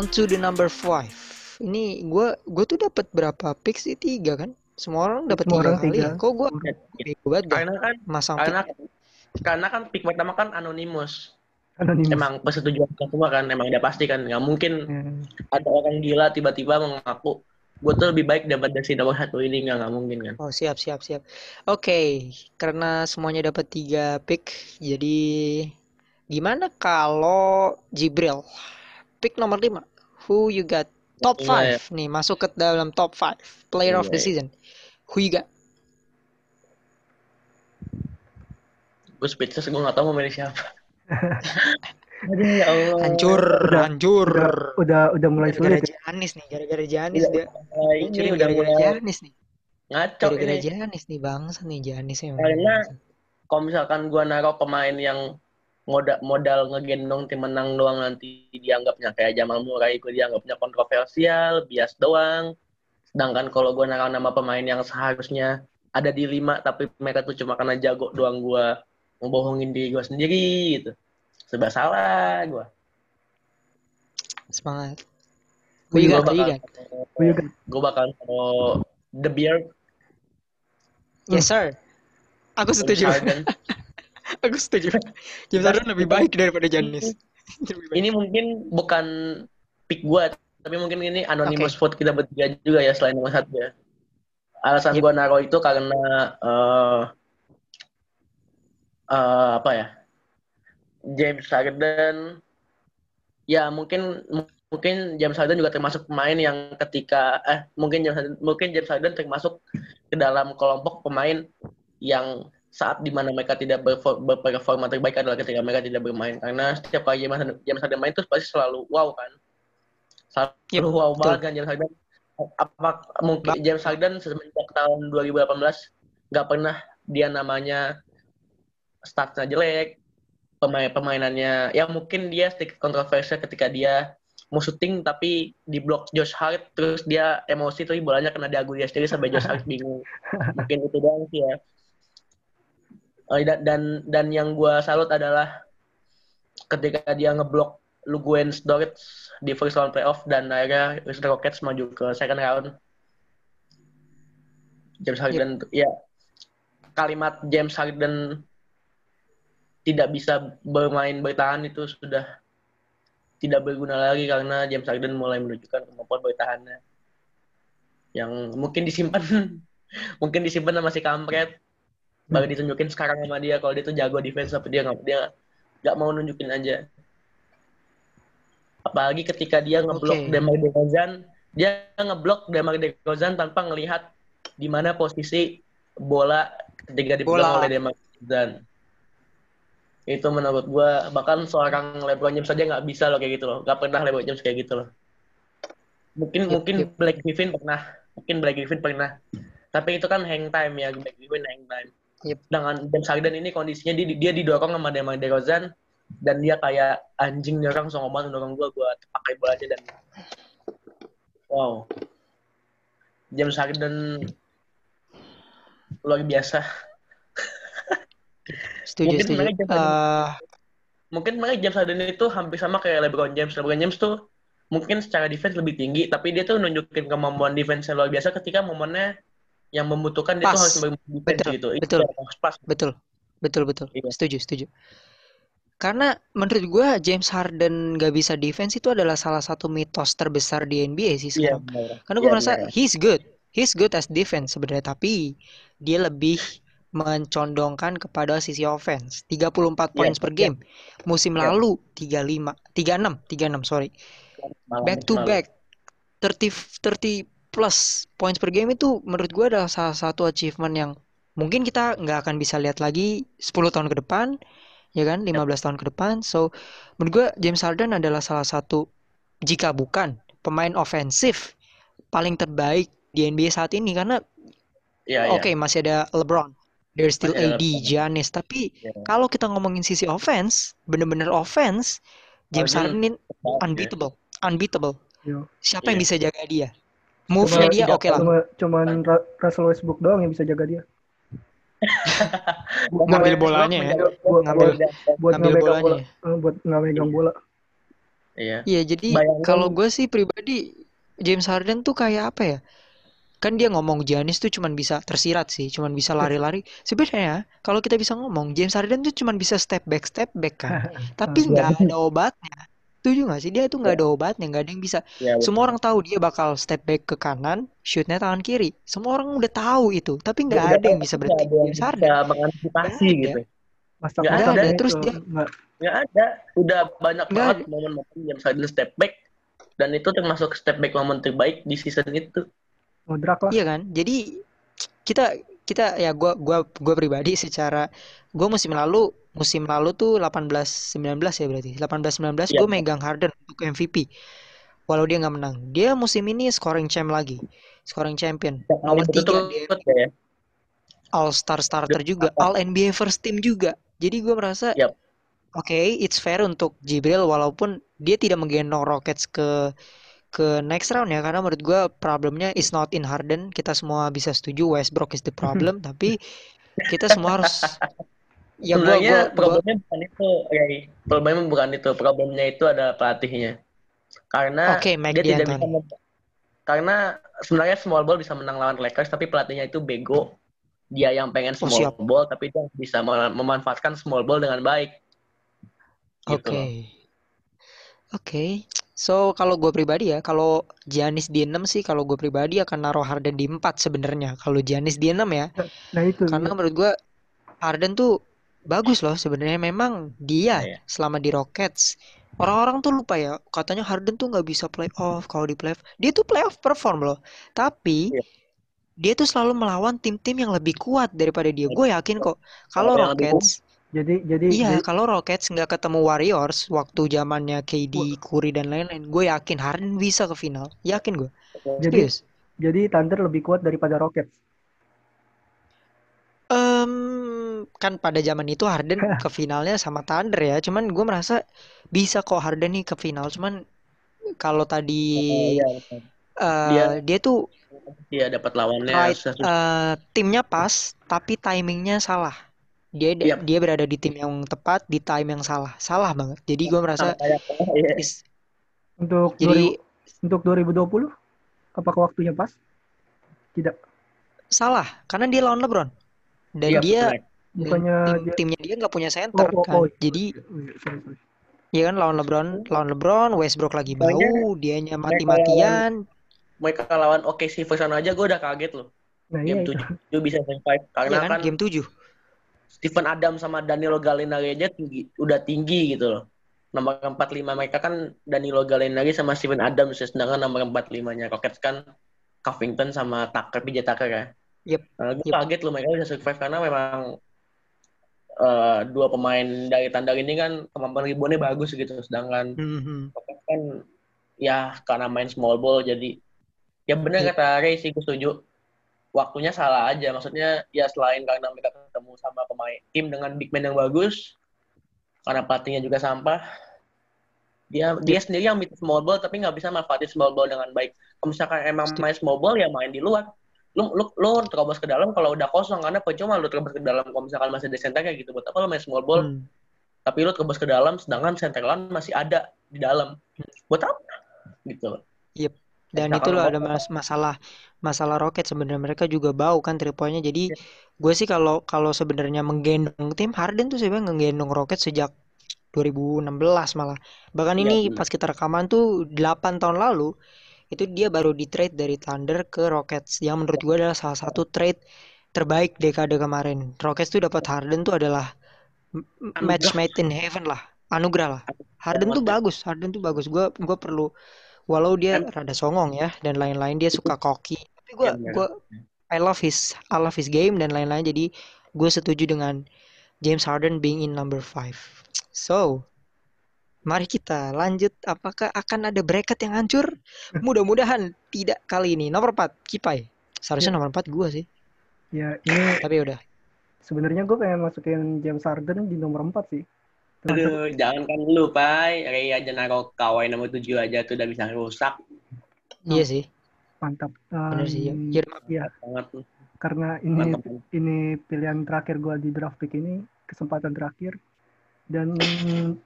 on to the number five. Ini gue gue tuh dapat berapa pick sih tiga kan? Semua orang dapat tiga orang kali. tiga. ya. Kok gue bego banget dah Karena kan masang karena pick. karena kan pick pertama kan anonimus. Anonymous. Emang persetujuan kita semua kan, emang udah pasti kan. Nggak mungkin Hmm. ada orang gila tiba-tiba mengaku gue tuh lebih baik daripada si nomor satu ini nggak nggak mungkin kan. Oh siap siap siap. Oke, karena semuanya dapat tiga pick, jadi gimana kalau Jibril pick nomor 5 Who you got? Top Lima 5 nih masuk ke dalam top 5 player of the Lima ya. season. Who you got? Gue speechless gue nggak tahu mau milih siapa. Aduh ya Allah. Hancur, Udah- hancur. Udah, udah, udah mulai Gara-gara sulit ya. Janis nih, gara-gara Janis Iya, dia. Ini udah gara-gara mulai Janis nih. ngaco Gara-gara ini. Janis nih bangsa nih Janis emang. Karena- Kalau misalkan gue naruh pemain yang modal modal ngegendong tim menang doang nanti dianggapnya kayak Jamal Murray gue dianggapnya kontroversial, bias doang. Sedangkan kalau gue naruh nama pemain yang seharusnya ada di lima tapi mereka tuh cuma karena jago doang gue ngebohongin diri gue sendiri gitu. Serba salah gue. Semangat. Who you got? Gue bakal taruh The Beard, Yes sir. Aku setuju. Aku setuju. James Harden lebih baik daripada Janis. Ini mungkin bukan pick gue, tapi mungkin ini anonymous vote kita bertiga juga ya selain nomor satu ya. Alasan Yep. gue naruh itu karena eh eh, apa ya? James Harden ya mungkin mungkin James Harden juga termasuk pemain yang ketika eh mungkin James Harden, mungkin James Harden termasuk ke dalam kelompok pemain yang saat di mana mereka tidak berperforma terbaik adalah ketika mereka tidak bermain. Karena setiap kali James Harden, James Harden main itu pasti selalu wow kan? Selalu Yep, wow betul. banget kan James Harden. Apa mungkin James Harden semenjak tahun 2018 nggak pernah dia namanya statsnya jelek pemain pemainannya ya mungkin dia sedikit kontroversial ketika dia mau syuting tapi di blok Josh Hart terus dia emosi tapi bolanya kena dagu dia sendiri sampai Josh Hart bingung. Mungkin itu doang sih ya dan dan dan yang gua salut adalah ketika dia ngeblok Luguens Dort di first round playoff dan akhirnya Houston Rockets maju ke second round. James Harden ya. Kalimat James Harden tidak bisa bermain bertahan itu sudah tidak berguna lagi karena James Harden mulai menunjukkan kemampuan bertahannya. Yang mungkin disimpan mungkin disimpan sama si kampret baru ditunjukin sekarang sama dia kalau dia tuh jago defense tapi dia nggak dia nggak mau nunjukin aja. Apalagi ketika dia ngeblok Oke. Demar Derozan dia ngeblok Demar Derozan tanpa ngelihat di mana posisi bola ketika dipegang oleh Demar Derozan. Itu menurut gua bahkan seorang LeBron James saja nggak bisa loh kayak gitu loh. Nggak pernah LeBron James kayak gitu loh. Mungkin Yep, mungkin yep. Black Griffin pernah. Mungkin Black Griffin pernah. Tapi itu kan hang time ya Black Griffin hang time Yep. dengan James Harden ini kondisinya dia, dia didorong sama Demar Derozan dan dia kayak anjing songong banget dorong gua gua pakai bola aja dan wow James Harden luar biasa Setuju, Mungkin setuju. mereka jangan- Eh, mungkin makanya James Harden itu hampir sama kayak LeBron James. LeBron James tuh mungkin secara defense lebih tinggi, tapi dia tuh nunjukin kemampuan defense yang luar biasa ketika momennya yang membutuhkan Pas. harus bermain defense Betul, gitu. Itu betul. harus pas. betul, betul, betul. Iya. Setuju, setuju. Karena menurut gua James Harden gak bisa defense itu adalah salah satu mitos terbesar di NBA sih Iya, sekarang. benar. Karena gue Iya, merasa benar. he's good, he's good as defense sebenarnya, tapi dia lebih mencondongkan kepada sisi offense. 34 Iya, points per iya. game. Musim Iya. lalu 35, 36, 36 sorry. Malam Back to malam. back 30 30 plus points per game itu menurut gue adalah salah satu achievement yang mungkin kita nggak akan bisa lihat lagi 10 tahun ke depan, ya kan? 15 tahun ke depan. So, menurut gue James Harden adalah salah satu jika bukan pemain ofensif paling terbaik di NBA saat ini karena Iya, iya. oke masih ada LeBron, there's still Masih ada AD. Giannis, tapi Iya. kalau kita ngomongin sisi offense, bener-bener offense, James Harden ini unbeatable, unbeatable. Yo. Siapa yang Iya. bisa jaga dia? Move-nya dia oke lah. Cuma cuman Ra- Russell Westbrook doang yang bisa jaga dia. Ngambil bolanya ya. Buat, Ngambil- buat ngambil bolanya bola, buat nggak megang bola. Iya. Iya, jadi kalau gue sih pribadi James Harden tuh kayak apa ya? Kan dia ngomong Giannis tuh cuman bisa tersirat sih, cuman bisa lari-lari. Sebenarnya kalau kita bisa ngomong James Harden tuh cuman bisa step back step back kan. Tapi Iya. nggak ada obatnya. Setuju nggak sih? Dia itu nggak ada obatnya, nggak ada yang bisa. Ya, Semua orang tahu dia bakal step back ke kanan, shootnya tangan kiri. Semua orang udah tahu itu, tapi nggak Udah ada yang bisa berhenti ada yang Harden. bisa mengantisipasi ada. gitu. Masa masa ada. itu Terus dia- nggak Nggak ada. Udah banyak Nggak banget momen-momen James Harden step back dan itu termasuk step back momen terbaik di season itu. ngedrak lah. Iya kan? Jadi kita kita ya gua gua gua pribadi secara gua musim lalu musim lalu tuh 18 19 ya berarti. 18 19 Iya. gue megang Harden untuk MVP. Walau dia nggak menang. Dia musim ini scoring champ lagi. Scoring champion. Nomor kali tiga betul dia ya. All Star starter juga, All NBA first team juga. Jadi gue merasa Yap. oke, it's fair untuk Jibril walaupun dia tidak menggendong Rockets ke ke next round ya karena menurut gue problemnya is not in Harden. Kita semua bisa setuju Westbrook is the problem, tapi kita semua harus ya gua Sebenarnya gua gua problemnya bukan itu, Ray. Problemnya bukan itu. Problemnya itu ada pelatihnya. Karena oke Mike dia tidak bisa karena sebenarnya small ball bisa menang lawan Lakers tapi pelatihnya itu bego. Dia yang pengen Oh, small siap. ball tapi dia bisa mem- memanfaatkan small ball dengan baik. Gitu Oke. loh. Oke. So kalau gue pribadi ya, kalau Giannis di 6 sih kalau gue pribadi akan naruh Harden di 4 sebenarnya. Kalau Giannis di 6 ya. Nah itu. Karena menurut gua Harden tuh bagus loh sebenarnya memang dia Iya. selama di Rockets orang-orang tuh lupa ya katanya Harden tuh nggak bisa playoff kalau di playoff. Dia tuh playoff perform loh tapi Iya. dia tuh selalu melawan tim-tim yang lebih kuat daripada dia. Gue yakin kok kalau Rockets jadi jadi iya jadi- kalau Rockets nggak ketemu Warriors waktu zamannya KD Curry dan lain-lain gue yakin Harden bisa ke final. Yakin gue jadi serius? Jadi Thunder lebih kuat daripada Rockets. Em, kan pada zaman itu Harden ke finalnya sama Thunder ya. Cuman gue merasa bisa kok Harden nih ke final. Cuman kalau tadi Iya, eh, Dia- dia tuh Dia dapat lawannya right eh, timnya pas, tapi timingnya salah. Dia Yap. dia berada di tim yang tepat di time yang salah. Salah banget. Jadi gue merasa iya. is- Untuk jadi 2000 untuk 2020 apakah waktunya pas? Tidak. salah karena dia lawan LeBron dan Iya, dia Bukannya tim- dia timnya dia nggak punya center Oh, oh, kan. oh. Jadi Oh, iya, sorry, sorry. ya kan lawan LeBron, lawan LeBron, Westbrook lagi bau, dianya mereka mati-matian. mereka lawan OKC first round aja gue udah kaget loh. Nah, iya Game itu. 7 bisa survive karena Iya kan, kan game 7. Stephen Adams sama Danilo Gallinari aja tinggi, udah tinggi gitu loh. Nomor 45 mereka kan Danilo Gallinari sama Stephen Adams ya, sedangkan nomor 45-nya Rockets kan Covington sama Tucker, PJ Tucker ya. Yep. Nah, gue Yep. kaget loh mereka bisa survive karena memang eh, dua pemain dari tanda ini kan kemampuan reboundnya bagus gitu, sedangkan Mhm. Rockets kan ya karena main small ball jadi ya benar Yep. kata Ray sih gue setuju waktunya salah aja maksudnya ya selain karena mereka ketemu sama pemain tim dengan big man yang bagus karena pelatihnya juga sampah dia dia sendiri yang bikin small ball tapi nggak bisa manfaatin small ball dengan baik kalau misalkan emang main small ball ya main di luar lu lu lu terobos ke dalam kalau udah kosong karena percuma lu terobos ke dalam kalau misalkan masih ada center kayak gitu buat apa lu main small ball Hmm. tapi lu terobos ke dalam sedangkan center lawan masih ada di dalam buat apa gitu loh Dan itu lu- ada mas- masalah masalah Rocket sebenarnya mereka juga bau kan three point-nya. Jadi Iya. gue sih kalau kalau sebenarnya menggendong tim Harden tuh sebenarnya menggendong Rocket sejak 2016 malah. Bahkan Iya, ini benar. pas kita rekaman tuh 8 tahun lalu itu dia baru di trade dari Thunder ke Rockets yang menurut gue adalah salah satu trade terbaik dekade kemarin. Rockets tuh dapat Harden tuh adalah m- match made in heaven lah, anugerah lah. Harden tuh bagus, Harden tuh bagus. Gue gue perlu walau dia rada songong ya dan lain-lain dia suka koki. Tapi gue Iya, benar. gue I love his I love his game dan lain-lain. Jadi gue setuju dengan James Harden being in number 5. So, mari kita lanjut. Apakah akan ada bracket yang hancur? Mudah-mudahan tidak kali ini. Nomor 4, Kipai. Seharusnya nomor 4 gue sih. Ya, ini Tapi udah. sebenarnya gue pengen masukin James Harden di nomor 4 sih. Termasuk Aduh, jangan kan lu, Pai. Ray aja naruh kawai nomor 7 aja tuh udah bisa rusak Iya sih. mantap. Bener sih. Ya. Ya, ya, banget. karena ini Mantap. ini pilihan terakhir gue di draft pick ini, kesempatan terakhir. Dan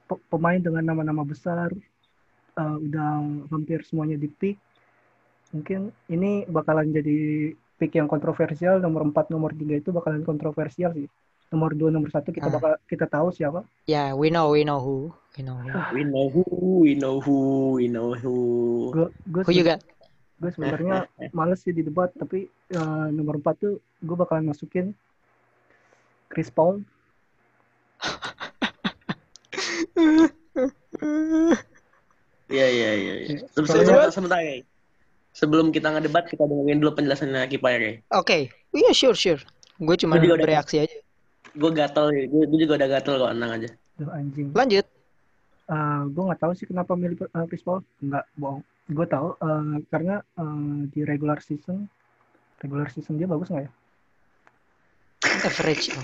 pe- pemain dengan nama-nama besar, uh, udah hampir semuanya di pick. Mungkin ini bakalan jadi pick yang kontroversial. Nomor 4, nomor 3 itu bakalan kontroversial sih. Nomor 2, nomor 1 kita Ah. bakal kita tahu siapa. Ya, we know, we know who. We know who. We know who, we know who, we know who. Gue gue Who you got? gue sebenarnya males sih di debat tapi uh, nomor 4 tuh gue bakalan masukin Chris Paul. Iya, iya, iya. iya. Iya. Sebentar, sebentar, ya. Sebelum kita ngedebat, kita dengerin dulu penjelasannya Kipar ya. Oke, iya sure sure. Gue cuma Gua juga udah- bereaksi aja. Gue gatel, gue, gue juga udah gatel kok, tenang aja. Duh, anjing. Lanjut. Uh, gue nggak tahu sih kenapa milih uh, Chris Paul. Nggak bohong. Gue tahu uh, karena uh, di regular season regular season dia bagus nggak ya? Average.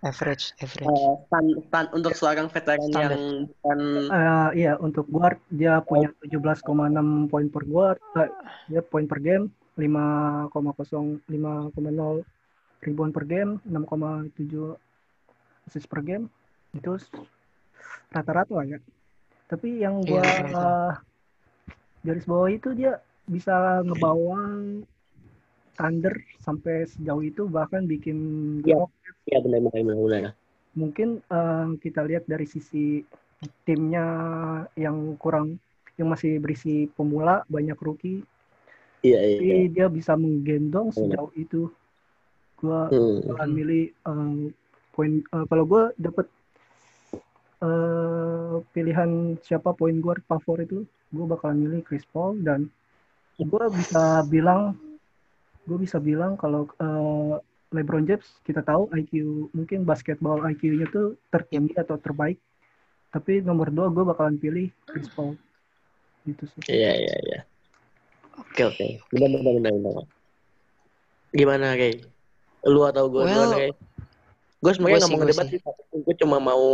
Average, average. Eh, stan, stan, untuk seorang veteran Standar. yang bukan Uh, iya untuk guard dia punya 17,6 poin per guard. Uh, dia poin per game 5,0 5,0 ribuan per game 6,7 assist per game itu rata-rata lah ya. Tapi yang gua Iya, rata-rata. uh, garis bawah itu dia bisa ngebawa Thunder sampai sejauh itu bahkan bikin Iya. ya benar benar benar benar. mungkin eh, kita lihat dari sisi timnya yang kurang yang masih berisi pemula banyak rookie Iya iya. tapi dia bisa menggendong sejauh itu gua Hmm. bakalan milih eh, poin eh, kalau gua dapet eh, pilihan siapa poin guard favorit itu gua bakalan milih Chris Paul dan gua bisa bilang gue bisa bilang kalau eh, LeBron James kita tahu IQ mungkin basketball IQ-nya tuh tertinggi atau terbaik tapi nomor dua gue bakalan pilih Chris Paul gitu sih Iya iya iya. Oke oke. Benar benar benar benar. Gimana Kay? Lu atau gue Well, gimana Kay? Gue sebenarnya nggak sih, mau ngedebat sih. Gue cuma mau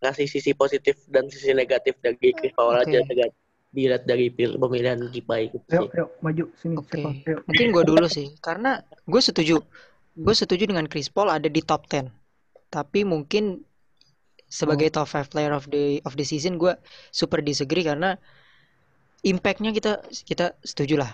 ngasih sisi positif dan sisi negatif dari Chris Paul Oke. aja dilihat dari pil- pemilihan Kipai gitu yuk sih. yuk maju sini Oke. yuk Mungkin gue dulu sih, karena gue setuju. Gue setuju dengan Chris Paul ada di top 10. Tapi mungkin sebagai top 5 player of the of the season gue super disagree karena impactnya kita kita setuju lah.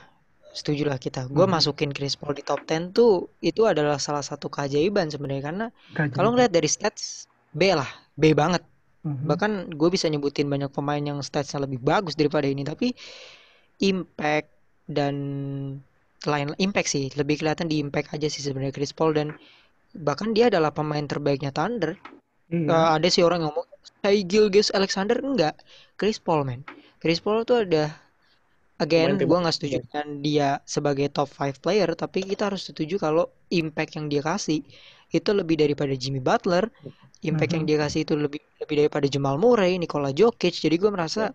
Setuju lah kita. Gue Mhm. masukin Chris Paul di top 10 tuh itu adalah salah satu keajaiban sebenarnya karena kalau ngeliat dari stats B lah, B banget. Mhm. Bahkan gue bisa nyebutin banyak pemain yang statsnya lebih bagus daripada ini, tapi impact dan lain impact sih lebih kelihatan di impact aja sih sebenarnya Chris Paul dan bahkan dia adalah pemain terbaiknya Thunder. iya Eh, ada sih orang yang ngomong Shai Gilgeous Alexander enggak, Chris Paul men. Chris Paul tuh ada again gue nggak setuju dengan dia sebagai top 5 player, tapi kita harus setuju kalau impact yang dia kasih itu lebih daripada Jimmy Butler, impact yang Mhm. dia kasih itu lebih lebih daripada Jamal Murray, Nikola Jokic. Jadi gue merasa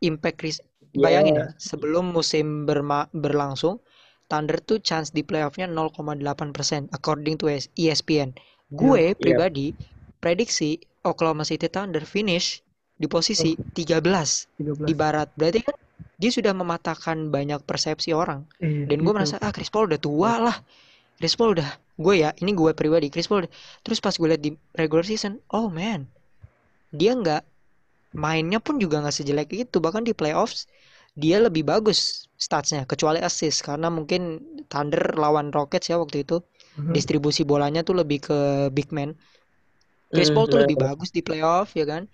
impact Chris bayangin ya sebelum musim berma- berlangsung Thunder tuh chance di playoffnya 0,8% according to E ESPN. Gue Iya. pribadi prediksi Oklahoma City Thunder finish di posisi 13 13 di barat. Berarti kan dia sudah mematahkan banyak persepsi orang. Iya, Dan gue gitu. merasa ah Chris Paul udah tua lah. Chris Paul udah gue ya ini gue pribadi Chris Paul. Udah- terus pas gue lihat di regular season oh man dia nggak mainnya pun juga nggak sejelek itu. Bahkan di playoffs dia lebih bagus statsnya kecuali assist. Karena mungkin Thunder lawan Rockets ya waktu itu. Mhm. distribusi bolanya tuh lebih ke big man. Chris Hmm, Paul tuh benar. lebih bagus di playoff ya kan?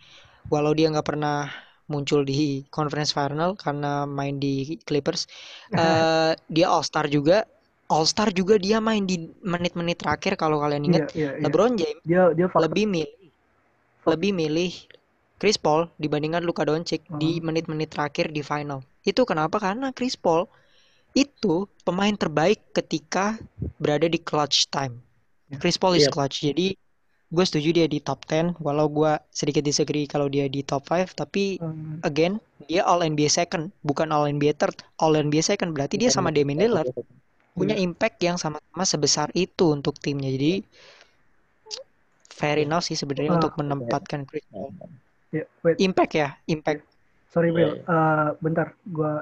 Walau dia nggak pernah muncul di conference final karena main di Clippers. Eh dia All Star juga All Star juga dia main di menit-menit terakhir kalau kalian ingat iya, iya. LeBron James dia dia faktor lebih milih lebih milih Chris Paul dibandingkan Luka Doncic di Hmm. menit-menit terakhir di final. Itu kenapa? Karena Chris Paul itu pemain terbaik ketika berada di clutch time. Ya. Chris Paul is Iya. clutch. Jadi gue setuju dia di top 10 walau gue sedikit disagree kalau dia di top 5 tapi eh, again dia all NBA second bukan all NBA third all NBA second berarti dia sama Damian Lillard punya Iya. impact yang sama-sama sebesar itu untuk timnya. Jadi fair enough sih sebenarnya Ah, untuk menempatkan Chris Paul. Ya, wait. Impact ya impact. Sorry Bro Iya, iya. Eh, bentar. Gua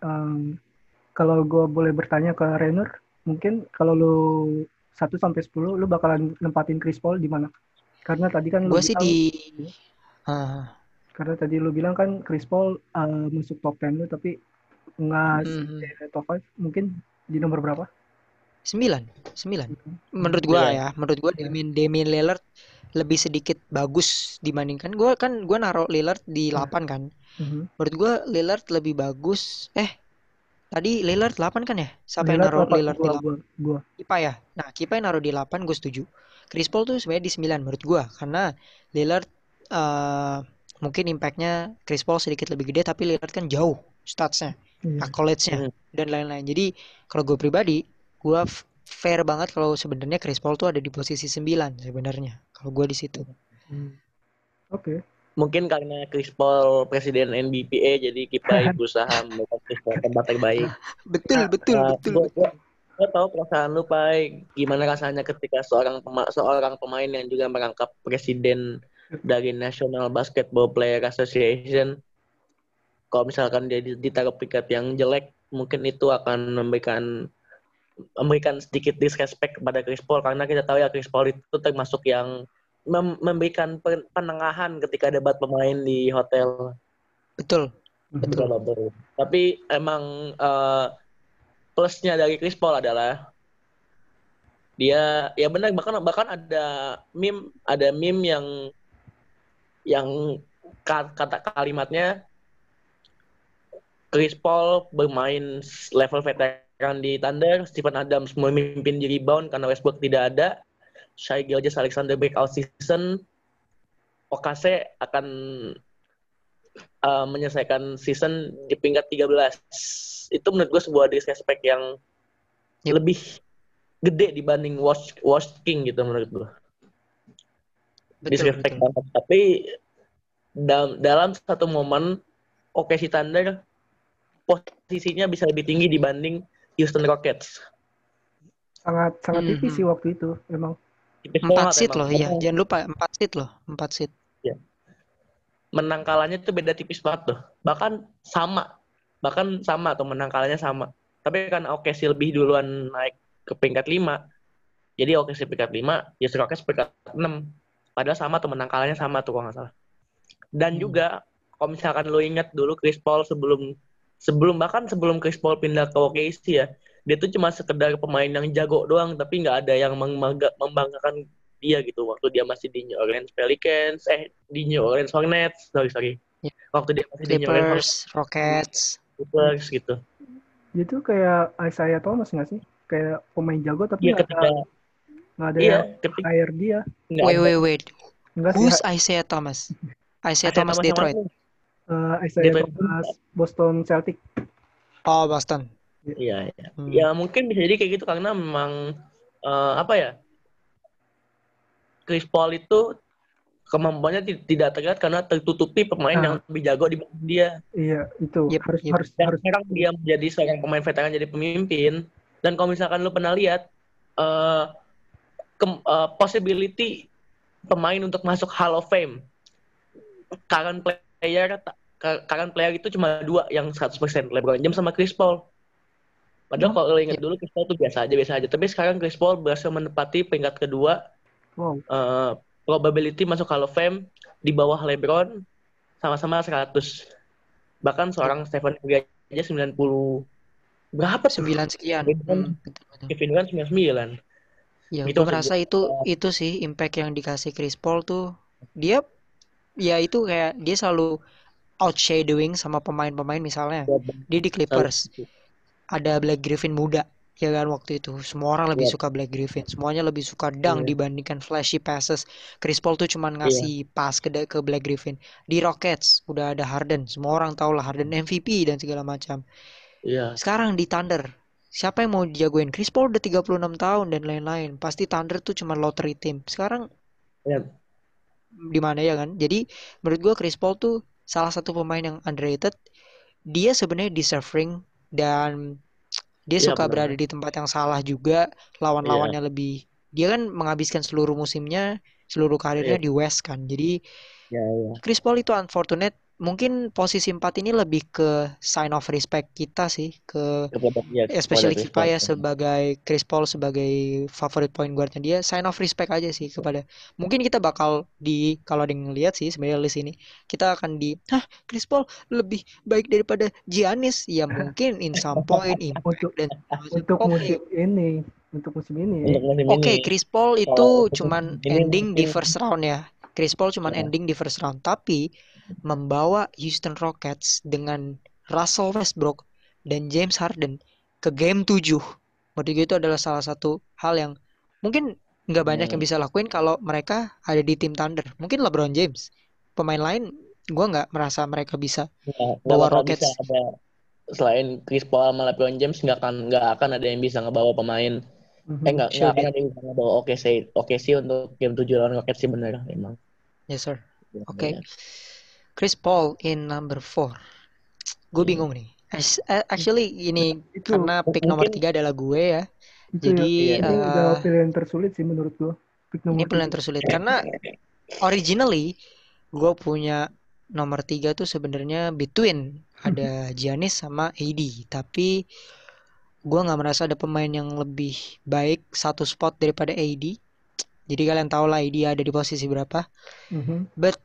em, kalau gua boleh bertanya ke Renner mungkin kalau lu 1 sampai 10 lu bakalan nempatin Chris Paul di mana? Karena tadi kan lu gue sih bilang di Ah, Karena tadi lu bilang kan Chris Paul uh, masuk top 10 lu tapi nggak Mhm. di top 5 mungkin di nomor berapa? Sembilan, sembilan. Menurut gua Sembilan. ya, menurut gua Damian Damian Lillard lebih sedikit bagus dibandingkan gua kan gua naruh Lillard di Hmm. 8 kan. Mhm. Menurut gua Lillard lebih bagus. Eh, tadi Lillard 8 kan ya? Siapa yang Lillard naruh Lillard di gua, 8? gua, gua. Kipa ya. Nah, Kipa yang naruh di 8 gue setuju. Chris Paul tuh sebenarnya di 9 menurut gua karena Lillard eh mungkin impactnya Chris Paul sedikit lebih gede tapi Lillard kan jauh statsnya, Iya. accolades-nya Hmm. dan lain-lain. Jadi kalau gue pribadi, gua f- fair banget kalau sebenarnya Chris Paul tuh ada di posisi 9 sebenarnya. Kalau gua di situ. Oke. Mungkin karena Chris Paul presiden NBPA jadi kita berusaha membuat Chris Paul tempat terbaik. Betul, betul, Nah, betul, gua, betul. gua, gua tahu perasaan lu, Pai. Gimana rasanya ketika seorang pema seorang pemain yang juga merangkap presiden dari National Basketball Player Association, kalau misalkan dia di- ditaruh piket yang jelek, mungkin itu akan memberikan memberikan sedikit disrespect kepada Chris Paul karena kita tahu ya Chris Paul itu termasuk yang mem- memberikan pen- penengahan ketika debat pemain di hotel Betul. Betul. Betul. Tapi emang eh, plusnya dari Chris Paul adalah dia ya benar bahkan bahkan ada meme ada meme yang yang ka- kata kalimatnya Chris Paul bermain level veteran di Thunder, Stephen Adams memimpin di rebound karena Westbrook tidak ada, Shai Gilgeous Alexander breakout season, Okase akan uh, menyelesaikan season di peringkat 13. Itu menurut gue sebuah disrespect yang Yep. lebih gede dibanding Wash, Wash King gitu menurut gue. Betul, Disrespect betul. banget. Tapi dalam, dalam satu momen OKC Thunder posisinya bisa lebih tinggi dibanding Houston Rockets. Sangat sangat Mhm. tipis sih waktu itu emang. Tipis Empat seat emang. loh, iya. Jangan lupa empat seat loh, empat seat. Menang kalahnya tuh beda tipis banget tuh. Bahkan sama. Bahkan sama atau menang kalahnya sama. Tapi kan OKC lebih duluan naik ke peringkat 5. Jadi OKC peringkat 5, Houston Rockets peringkat 6. Padahal sama tuh menang kalahnya sama tuh kalau nggak salah. Dan Hmm. juga kalau misalkan lo ingat dulu Chris Paul sebelum sebelum bahkan sebelum Chris Paul pindah ke OKC ya, dia tuh cuma sekedar pemain yang jago doang tapi nggak ada yang membangga- membanggakan dia gitu waktu dia masih di New Orleans Pelicans eh di New Orleans Hornets sorry sorry Ya. waktu dia masih di New Orleans Clippers, Rockets. Clippers gitu Dia tuh kayak Isaiah Thomas nggak sih? Kayak pemain jago tapi iya nggak ketika ada nggak ada iya yang ketika hire dia. Wait, wait, wait. Enggak. Who's Isaiah Thomas? Isaiah Isaiah Thomas Thomas Detroit. Mana? eh, Isaiah. Thomas Boston Celtic. Oh, Boston. iya iya Hmm. ya mungkin bisa jadi kayak gitu karena memang eh, apa ya Chris Paul itu kemampuannya ti- tidak terlihat karena tertutupi pemain Nah. yang lebih jago di dia Iya, itu Yep, harus yep. harus dan harus sekarang dia menjadi seorang pemain veteran jadi pemimpin dan kalau misalkan lu pernah lihat eh kem- eh, possibility pemain untuk masuk Hall of Fame current player current player itu cuma dua yang 100% LeBron James sama Chris Paul padahal Hmm. kalau ingat dulu Chris Paul tuh biasa aja biasa aja tapi sekarang Chris Paul berhasil menempati peringkat kedua wow. eh, probability masuk Hall of Fame di bawah LeBron sama-sama 100 bahkan seorang Stephen Curry aja 90 berapa? Sembilan sekian. Kevin Durant 99 Ya, Itu gue merasa itu itu sih impact yang dikasih Chris Paul tuh dia ya itu kayak dia selalu outshadowing sama pemain-pemain misalnya. Dia di Clippers. ada Black Griffin muda ya kan waktu itu. Semua orang lebih Iya. suka Black Griffin. Semuanya lebih suka dunk Iya. dibandingkan flashy passes. Chris Paul tuh cuman ngasih pas ke ke Black Griffin. Di Rockets udah ada Harden. Semua orang tahu lah Harden MVP dan segala macam. Iya. Sekarang di Thunder siapa yang mau dijagoin Chris Paul udah 36 tahun dan lain-lain. Pasti Thunder tuh cuma lottery team. Sekarang Iya. Di mana ya kan jadi menurut gua Chris Paul tuh salah satu pemain yang underrated dia sebenarnya deserving dan dia Iya, suka benar. berada di tempat yang salah juga lawan-lawannya lebih dia kan menghabiskan seluruh musimnya seluruh karirnya Iya. di West kan jadi ya, ya. Chris Paul itu unfortunate mungkin posisi 4 ini lebih ke sign of respect kita sih ke ya, especially kita ya sebagai Chris Paul sebagai favorit point guardnya dia sign of respect aja sih kepada mungkin kita bakal di kalau ada yang ngeliat sih sebenarnya list ini kita akan di hah Chris Paul lebih baik daripada Giannis ya mungkin in some point impact Untuk dan untuk Oke. musim ini, untuk musim ini. Oke, ini. Chris Paul itu cuman ini ending di mungkin- first round ya. Chris Paul cuman Ya. ending di first round, tapi membawa Houston Rockets dengan Russell Westbrook dan James Harden ke game 7. Menurut gue itu adalah salah satu hal yang mungkin nggak banyak yang Hmm. bisa lakuin kalau mereka ada di tim Thunder. Mungkin LeBron James. Pemain lain gua nggak merasa mereka bisa nggak bawa Rockets. bisa ada selain Chris Paul sama LeBron James nggak akan nggak akan ada yang bisa ngebawa pemain Mhm. eh nggak nggak Sure, akan ada yang bisa ngebawa oke sih oke sih untuk game 7 lawan Rockets sih bener emang Yes, sir. Oke. Bener. Chris Paul in number 4. Gue Hmm. bingung nih. As- a- Actually ini Itu karena pick mungkin- nomor 3 adalah gue ya. itu Jadi ya, ini eh, udah pilihan tersulit sih menurut gua. Pick ini nomor pilihan tiga. tersulit karena originally gue punya nomor 3 tuh sebenarnya between ada Giannis sama AD, tapi gue nggak merasa ada pemain yang lebih baik satu spot daripada AD. Jadi kalian tahu lah AD ada di posisi berapa. Mhm. But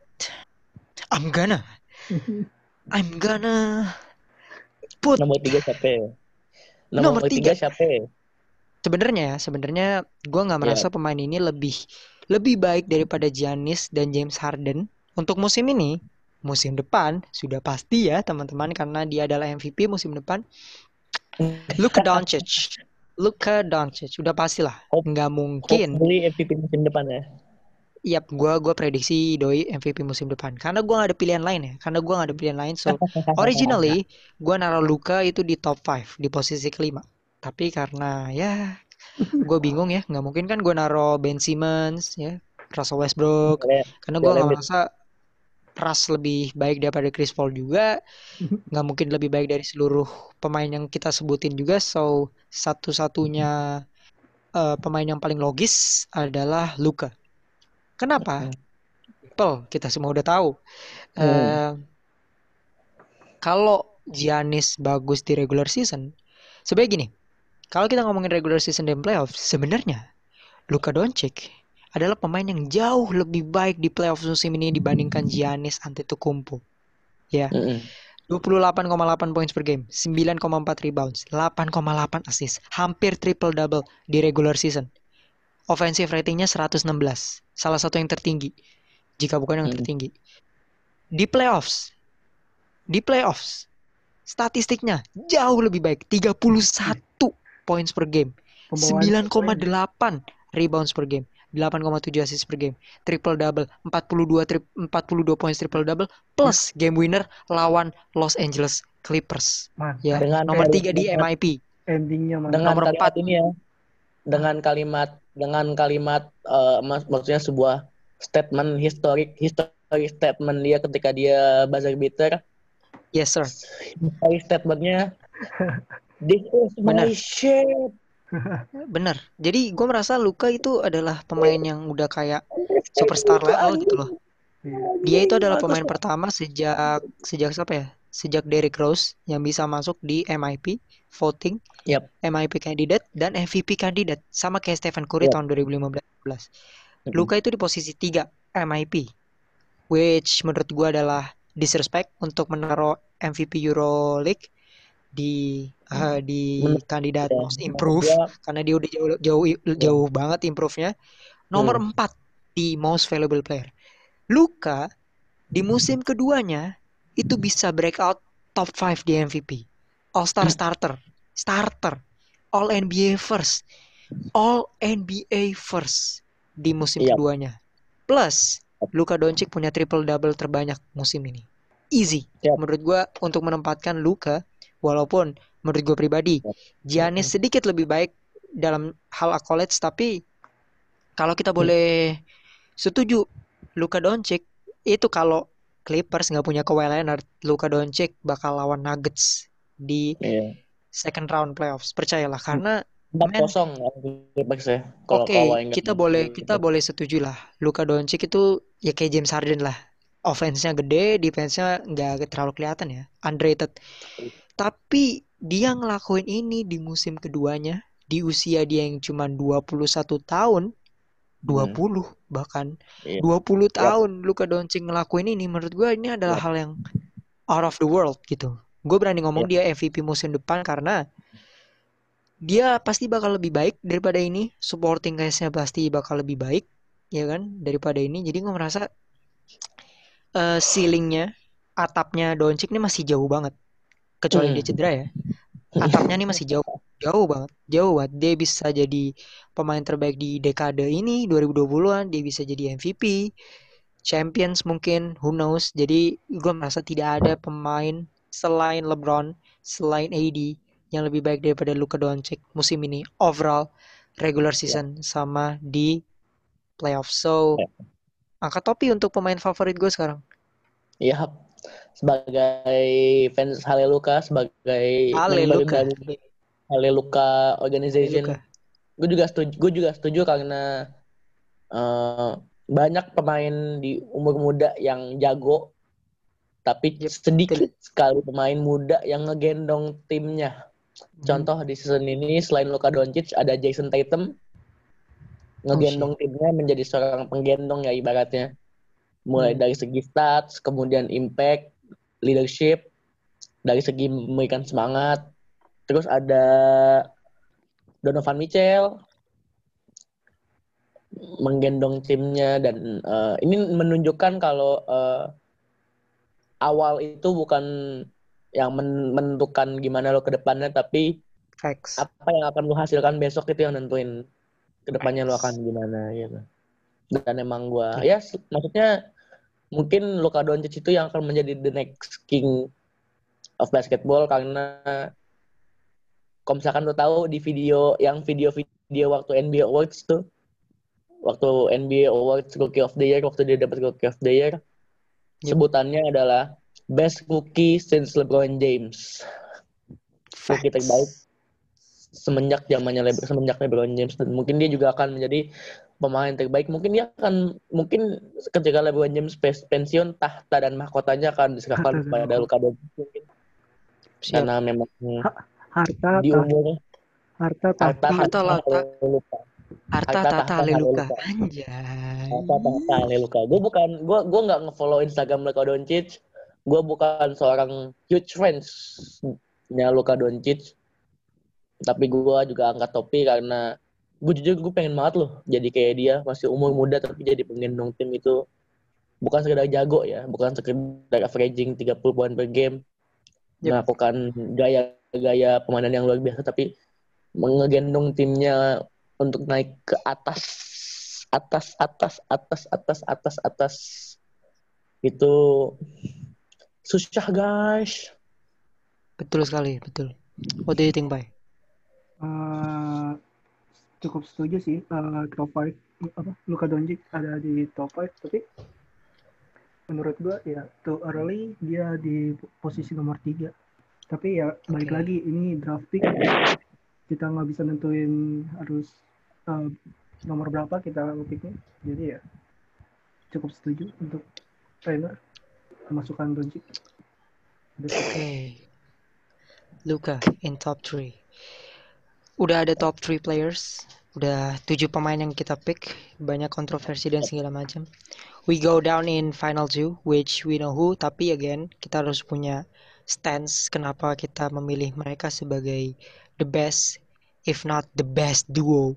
I'm gonna. I'm gonna put nomor tiga siapa? Ya? Nomor nomor tiga siapa? Ya? sebenarnya ya sebenarnya gua nggak Iya. merasa pemain ini lebih lebih baik daripada Giannis dan James Harden untuk musim ini. Musim depan sudah pasti ya teman-teman karena dia adalah MVP musim depan. Luka Doncic. Luka Doncic udah pastilah nggak mungkin. Hopefully MVP musim depan ya Yap, gua gua prediksi doi MVP musim depan. Karena gua nggak ada pilihan lain ya. Karena gua nggak ada pilihan lain so originally gua naruh Luka itu di top 5 di posisi kelima. Tapi karena ya gue bingung ya. Nggak mungkin kan gue naruh Ben Simmons ya Russell Westbrook. Karena gue Embiid. merasa Russ lebih baik daripada Chris Paul juga. Nggak mungkin lebih baik dari seluruh pemain yang kita sebutin juga. So satu-satunya eh, pemain yang paling logis adalah Luka kenapa? Simple, kita semua udah tahu. Hmm. Eh, kalau Giannis bagus di regular season sebenarnya gini. Kalau kita ngomongin regular season dan playoff sebenarnya Luka Doncic adalah pemain yang jauh lebih baik di playoff musim ini dibandingkan Giannis Antetokounmpo. Ya. Mm-mm. 28,8 points per game 9,4 rebounds 8,8 assist hampir triple double di regular season offensive ratingnya 116 salah satu yang tertinggi. Jika bukan yang Hmm. tertinggi. Di playoffs. Di playoffs. Statistiknya jauh lebih baik. 31 points per game. Pembawaan 9,8 rebounds per game. 8,7 assist per game. Triple double 42 tri 42 points triple double plus game winner lawan Los Angeles Clippers. Man, ya Dengan nomor kalimat- 3 di MIP endingnya dengan Nomor kalimat empat. ini ya. Dengan kalimat dengan kalimat eh, mak- maksudnya sebuah statement historik historic statement dia ketika dia buzzer beater. Yes sir. Historic statementnya this is my Benar. shit bener jadi gue merasa Luka itu adalah pemain yang udah kayak superstar level gitu loh. Iya. dia itu adalah pemain pertama sejak sejak siapa ya sejak Derrick Rose yang bisa masuk di MIP voting Yap. MIP candidate dan MVP candidate sama kayak Stephen Curry Yap. tahun 2015 Luka itu di posisi 3 MIP which menurut gua adalah disrespect untuk menaruh MVP EuroLeague di eh, di Menurut- kandidat ya, most improve dia- karena dia udah jauh jauh jauh banget improve-nya. Nomor Hmm. 4 di most valuable player. Luka di musim keduanya itu bisa breakout top 5 di MVP. All Star Hmm. starter, starter, All NBA first, All NBA first di musim Iya. keduanya. Plus Luka Doncic punya triple double terbanyak musim ini. Easy. Yap. Menurut gua untuk menempatkan Luka walaupun menurut gue pribadi Yap. Giannis sedikit lebih baik dalam hal accolades tapi kalau kita boleh setuju Luka Doncic itu kalau Clippers nggak punya Kawhi Leonard Luka Doncic bakal lawan Nuggets di Iya. second round playoffs percayalah karena empat Men. kosong Clippers ya oke nggak kita boleh kita boleh setuju lah Luka Doncic itu ya kayak James Harden lah offense-nya gede, defense-nya nggak terlalu kelihatan ya, underrated. Tapi dia ngelakuin ini di musim keduanya, di usia dia yang cuma 21 tahun, 20 bahkan Iya. 20 tahun Luka Doncic ngelakuin ini menurut gue ini adalah hal yang out of the world gitu. Gue berani ngomong dia MVP musim depan karena dia pasti bakal lebih baik daripada ini, supporting cast-nya pasti bakal lebih baik, ya kan, daripada ini. Jadi gue merasa eh ceilingnya, atapnya Doncic ini masih jauh banget. Kecuali Hmm. dia cedera ya. Atapnya nih masih jauh, jauh banget, jauh banget. Dia bisa jadi pemain terbaik di dekade ini 2020-an, dia bisa jadi MVP, Champions mungkin, who knows. Jadi gue merasa tidak ada pemain selain LeBron, selain AD yang lebih baik daripada Luka Doncic musim ini overall regular season sama di playoff. So Ya. angkat topi untuk pemain favorit gue sekarang. Iya. Sebagai fans Haleluka, sebagai Ale member Luka. dari Haleluka Organization, gue juga setuju. Gue juga setuju karena eh, banyak pemain di umur muda yang jago, tapi Yep, sedikit sekali pemain muda yang ngegendong timnya. Contoh di season ini selain Luka Doncic ada Jason Tatum ngegendong timnya menjadi seorang penggendong ya ibaratnya. Mulai Hmm. dari segi stats, kemudian impact, leadership, dari segi memberikan semangat. Terus ada Donovan Mitchell. Menggendong timnya dan eh, ini menunjukkan kalau eh, awal itu bukan yang men- menentukan gimana lo ke depannya tapi Facts. apa yang akan lo hasilkan besok itu yang nentuin ke depannya lo akan gimana gitu dan emang gua ya maksudnya mungkin Luka Doncic itu yang akan menjadi the next king of basketball karena kalau misalkan lo tahu di video yang video-video waktu NBA Awards tuh waktu NBA Awards Rookie of the Year waktu dia dapat Rookie of the Year Yep. sebutannya adalah best rookie since LeBron James. Rookie terbaik semenjak zamannya LeBron semenjak LeBron James. Dan mungkin dia juga akan menjadi pemain terbaik. Mungkin dia akan mungkin ketika LeBron James pensiun tahta dan mahkotanya akan diserahkan kepada. Luka Doncic. Mungkin karena memang Harta, di umurnya? harta, harta tahta, Harta. Luka Harta tahta, haleluka. Anjay. harta tahta Luka gue bukan gue gue nggak ngefollow Instagram Luka Doncic. Gue bukan seorang huge fans nya Luka Doncic. Tapi gue juga angkat topi karena gue jujur gue pengen banget loh jadi kayak dia. Masih umur muda tapi jadi penggendong tim itu. Bukan sekedar jago ya bukan sekedar averaging 30 poin per game. Yep. melakukan gaya-gaya permainan yang luar biasa tapi mengegendong timnya untuk naik ke atas atas atas atas atas atas atas itu susah guys Betul sekali, betul. What do you think, Bay? Eh, cukup setuju sih eh, top 5 apa Luka Doncic ada di top 5 tapi menurut gua ya too early dia di posisi nomor 3 tapi ya balik Oke. lagi ini draft pick kita nggak bisa nentuin harus eh, nomor berapa kita picknya jadi ya cukup setuju untuk trainer memasukkan Doncic Oke. Luka in top 3. Udah ada top 3 players. Udah 7 pemain yang kita pick. Banyak kontroversi dan segala macam. We go down in final two, which we know who. Tapi again, kita harus punya stance kenapa kita memilih mereka sebagai the best, if not the best duo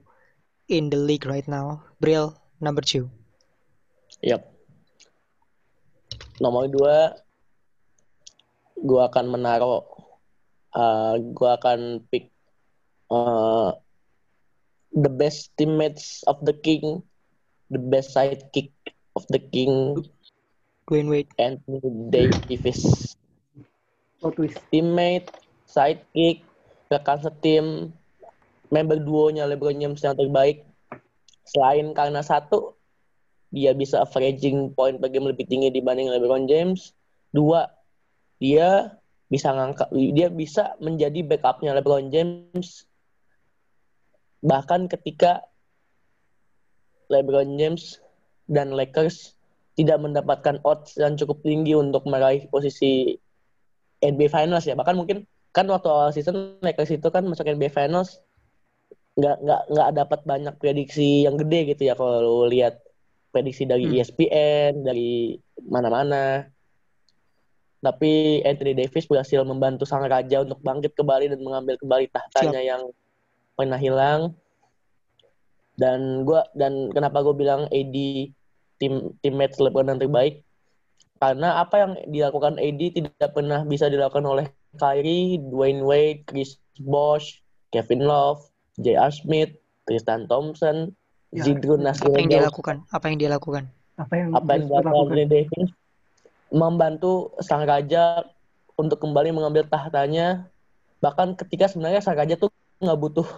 in the league right now. Bril, number two. Yap. Nomor dua, gua akan menaruh, uh, gua akan pick uh, the best teammates of the king, the best sidekick of the king, Dwayne Wade. Anthony Davis. Oh twist Teammate, sidekick, rekan setim, member duonya LeBron James yang terbaik. Selain karena satu, dia bisa averaging point per game lebih tinggi dibanding LeBron James. Dua, dia bisa ngangkat, dia bisa menjadi backupnya LeBron James. Bahkan ketika LeBron James dan Lakers tidak mendapatkan odds yang cukup tinggi untuk meraih posisi NBA Finals ya. Bahkan mungkin kan waktu awal season Lakers itu kan masuk NBA Finals nggak nggak nggak dapat banyak prediksi yang gede gitu ya kalau lihat prediksi dari Hmm. ESPN dari mana-mana. Tapi Anthony Davis berhasil membantu sang raja untuk bangkit kembali dan mengambil kembali tahtanya yang pernah hilang. Dan gua dan kenapa gue bilang AD tim teammates LeBron yang terbaik karena apa yang dilakukan AD tidak pernah bisa dilakukan oleh Kyrie, Dwayne Wade, Chris Bosh, Kevin Love, J.R. Smith, Tristan Thompson, Ya, Zidrun Apa yang dia Nasir, lakukan? Apa yang dia lakukan? apa yang apa yang dilakukan lakukan? Anthony Davis membantu sang raja untuk kembali mengambil tahtanya bahkan ketika sebenarnya sang raja tuh nggak butuh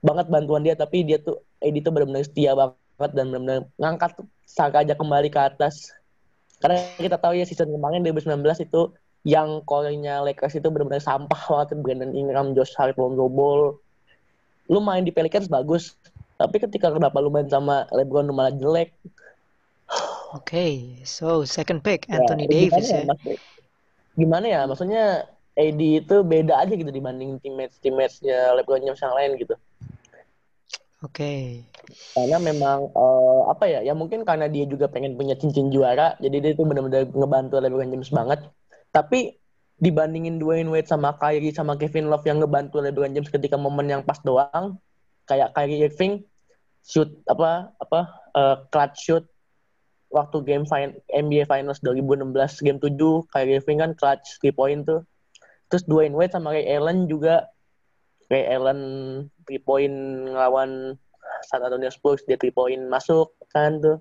banget bantuan dia tapi dia tuh AD tuh benar-benar setia banget dan benar-benar ngangkat sang raja kembali ke atas karena kita tahu ya season kemarin 2019 itu yang core-nya Lakers itu benar-benar sampah banget Brandon Ingram, Josh Hart, Lonzo Ball lu main di Pelicans bagus tapi ketika kenapa lu main sama LeBron lu malah jelek Oke, so second pick Ya, Anthony gimana Davis ya. Mas? Gimana ya? Maksudnya AD itu beda aja gitu dibanding teammates teammatesnya LeBron James yang lain gitu. Oke. Karena memang eh, apa ya? Ya mungkin karena dia juga pengen punya cincin juara, jadi dia itu benar-benar ngebantu LeBron James banget. Tapi dibandingin Dwayne Wade sama Kyrie sama Kevin Love yang ngebantu LeBron James ketika momen yang pas doang, kayak Kyrie Irving shoot apa apa eh, clutch shoot waktu game fin NBA Finals 2016 game 7 Kyrie Irving kan clutch 3 point tuh. Terus Dwayne Wade sama Ray Allen juga Ray Allen 3 point ngelawan San Antonio Spurs dia 3 point masuk kan tuh.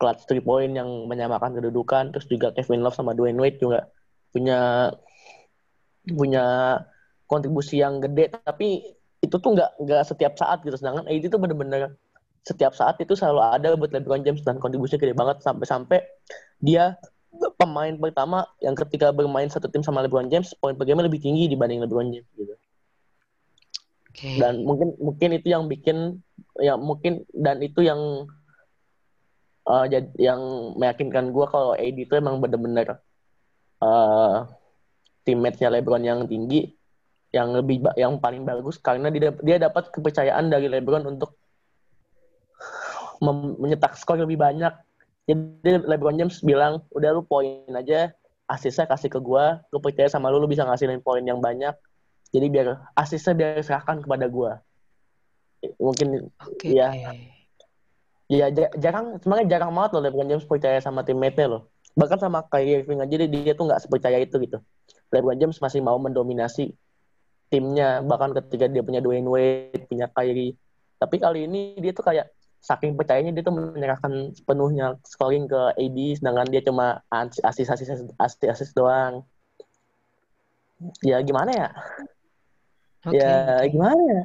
Clutch 3 point yang menyamakan kedudukan terus juga Kevin Love sama Dwayne Wade juga punya punya kontribusi yang gede tapi itu tuh nggak nggak setiap saat gitu sedangkan AD tuh bener-bener setiap saat itu selalu ada buat LeBron James dan kontribusinya gede banget sampai-sampai dia pemain pertama yang ketika bermain satu tim sama LeBron James poin per game lebih tinggi dibanding LeBron James gitu. Dan mungkin mungkin itu yang bikin ya mungkin dan itu yang eh, jad- yang meyakinkan gue kalau AD itu emang bener-bener eh teammates-nya LeBron yang tinggi yang lebih yang paling bagus karena dia dia dapat kepercayaan dari LeBron untuk menyetak skor lebih banyak. Jadi LeBron James bilang, udah lu poin aja, asisnya kasih ke gua, lu percaya sama lu, lu bisa ngasilin poin yang banyak. Jadi biar asisnya biar serahkan kepada gua. Mungkin Oke. Iya. ya ja- jarang sebenarnya jarang banget loh LeBron James percaya sama teammate-nya loh. Bahkan sama Kyrie Irving aja dia, dia tuh nggak sepercaya itu gitu. LeBron James masih mau mendominasi timnya bahkan ketika dia punya Dwayne Wade, punya Kyrie. Tapi kali ini dia tuh kayak saking percayanya dia tuh menyerahkan sepenuhnya scoring ke AD sedangkan dia cuma asis asis asis asis doang. Ya gimana ya? Oke. ya oke. gimana ya?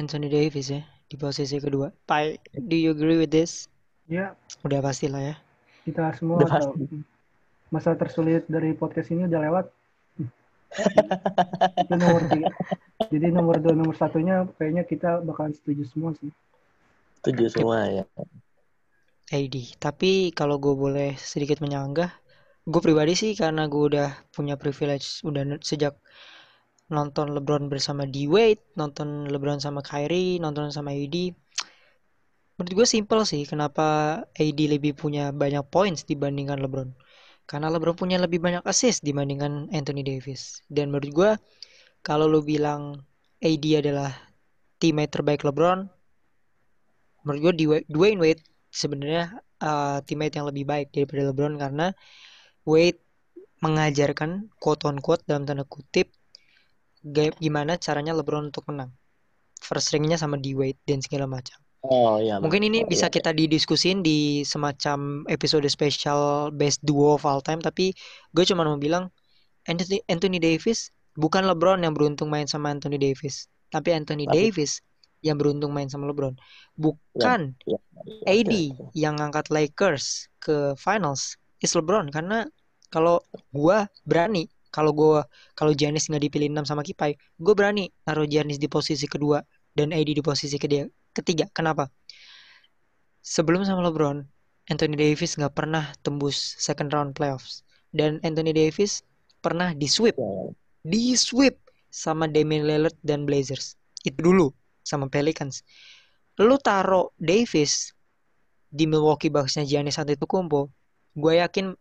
Anthony Davis ya di posisi kedua. Pai, do you agree with this? Ya, Udah pastilah ya. kita semua Udah tahu. Masa tersulit dari podcast ini udah lewat. Itu nomor tiga. Jadi nomor dua, nomor satunya kayaknya kita bakalan setuju semua sih. Setuju semua ya. AD. Tapi kalau gue boleh sedikit menyanggah, gue pribadi sih karena gue udah punya privilege udah sejak nonton LeBron bersama D Wade, nonton LeBron sama Kyrie, nonton sama AD. Menurut gue simple sih kenapa AD lebih punya banyak points dibandingkan LeBron. Karena LeBron punya lebih banyak assist dibandingkan Anthony Davis. Dan menurut gue kalau lu bilang AD adalah teammate terbaik LeBron, menurut gue Dwayne Wade sebenarnya uh, teammate yang lebih baik daripada LeBron karena Wade mengajarkan quote on quote dalam tanda kutip gimana caranya LeBron untuk menang. First ringnya sama D Wade dan segala macam. Oh iya. Mungkin ini Iya. bisa kita didiskusin di semacam episode spesial best duo of all time tapi gue cuma mau bilang Anthony, Anthony Davis bukan LeBron yang beruntung main sama Anthony Davis tapi Anthony Tapi- Davis yang beruntung main sama LeBron bukan Ya, AD ya. yang ngangkat Lakers ke finals is LeBron karena kalau gua berani kalau gua kalau Giannis nggak dipilih 6 sama Kipai gue berani naruh Giannis di posisi kedua dan AD di posisi ketiga ketiga. Kenapa? Sebelum sama LeBron Anthony Davis nggak pernah tembus second round playoffs. Dan Anthony Davis pernah di sweep di sweep sama Damian Lillard dan Blazers. Itu dulu sama Pelicans. Lu taro Davis di Milwaukee Bucks-nya Giannis Antetokounmpo gue yakin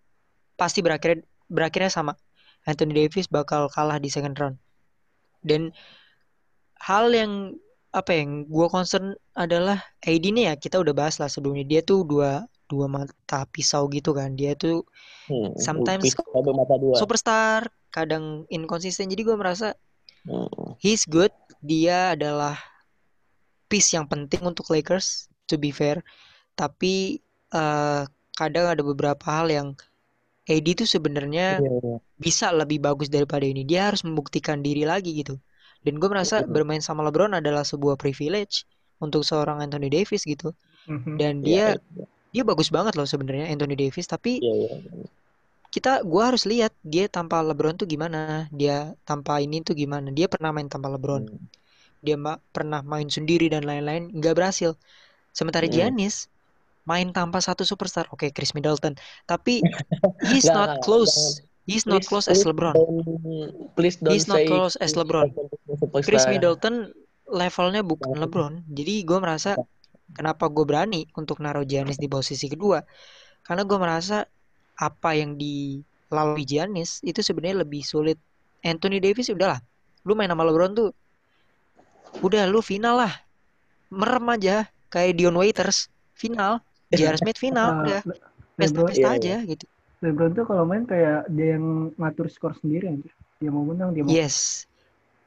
pasti berakhir berakhirnya sama Anthony Davis bakal kalah di second round. Dan hal yang apa yang gue concern adalah AD nih ya kita udah bahas lah sebelumnya. Dia tuh dua dua mata pisau gitu kan. Dia tuh Hmm, Sometimes pisau bermata dua. superstar kadang inkonsisten jadi gue merasa Hmm. he's good. Dia adalah piece yang penting untuk Lakers to be fair. Tapi eh, kadang ada beberapa hal yang AD tuh sebenarnya Iya, iya. bisa lebih bagus daripada ini. Dia harus membuktikan diri lagi gitu. Dan gue merasa bermain sama LeBron adalah sebuah privilege untuk seorang Anthony Davis gitu. Mhm. dan Iya, dia dia bagus banget loh sebenarnya Anthony Davis. Tapi iya, iya. kita gua harus lihat dia tanpa LeBron tuh gimana. Dia tanpa ini tuh gimana. Dia pernah main tanpa LeBron. Hmm. dia ma- pernah main sendiri dan lain-lain. Nggak berhasil. Sementara Hmm. Giannis main tanpa satu superstar. Oke Chris Middleton. Tapi he's Nggak, not close. jangan. he's not Please- close as LeBron. don't- Please don't He's not say close as LeBron. Chris Middleton levelnya bukan. LeBron. Jadi gue merasa kenapa gue berani untuk naruh Giannis di posisi kedua? Karena gue merasa apa yang dilalui Giannis itu sebenarnya lebih sulit. Anthony Davis udahlah. Lu main sama LeBron tuh udah lu final lah. Merem aja kayak Dion Waiters final J.R. Smith final Ah, udah pesta-pesta Iya, aja gitu LeBron tuh kalau main kayak dia yang ngatur skor sendiri anjir. Dia mau menang, dia mau yes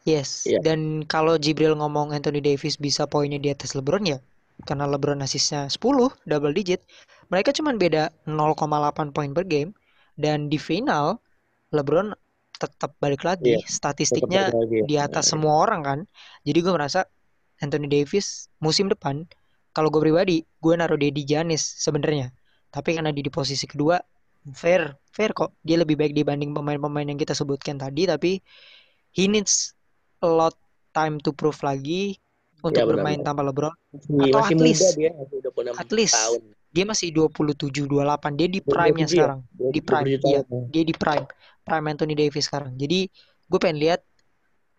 yes Iya. dan kalau Jibril ngomong Anthony Davis bisa poinnya di atas LeBron ya karena LeBron asisnya 10 double digit mereka cuman beda 0,8 poin per game dan di final LeBron tetap balik lagi Iya, statistiknya Tetap lagi. di atas semua orang kan jadi gue merasa Anthony Davis musim depan kalau gue pribadi gue naruh dia di Giannis sebenarnya tapi karena dia di posisi kedua fair fair kok dia lebih baik dibanding pemain-pemain yang kita sebutkan tadi tapi he needs a lot time to prove lagi untuk Ya, benar, bermain benar. tanpa LeBron Atau masih at muda least. dia, masih 26 At least. tahun. dia masih 27 28 dia di prime-nya 27 ya? sekarang Di prime, 27 iya. tahun. dia di prime prime Anthony Davis sekarang jadi gue pengen lihat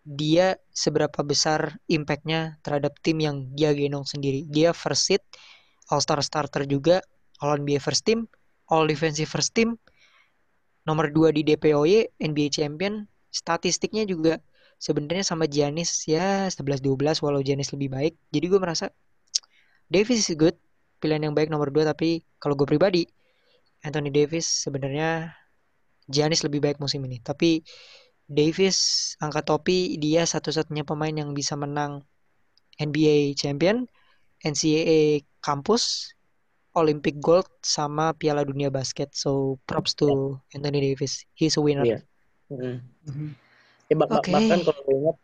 dia seberapa besar impactnya terhadap tim yang dia gendong sendiri. Dia first seed all star starter juga all NBA first team all defensive first team nomor 2 di DPOY NBA champion. Statistiknya juga sebenarnya sama Giannis ya 11-12 walau Giannis lebih baik. Jadi gue merasa Davis is good pilihan yang baik nomor 2 tapi kalau gue pribadi Anthony Davis sebenarnya Giannis lebih baik musim ini. Tapi Davis angkat topi dia satu-satunya pemain yang bisa menang NBA champion NCAA kampus Olympic gold sama Piala Dunia basket so props to Anthony Davis he's a winner Iya. Hmm. Mhm. Ya, bak- Oke. bahkan kalau ingat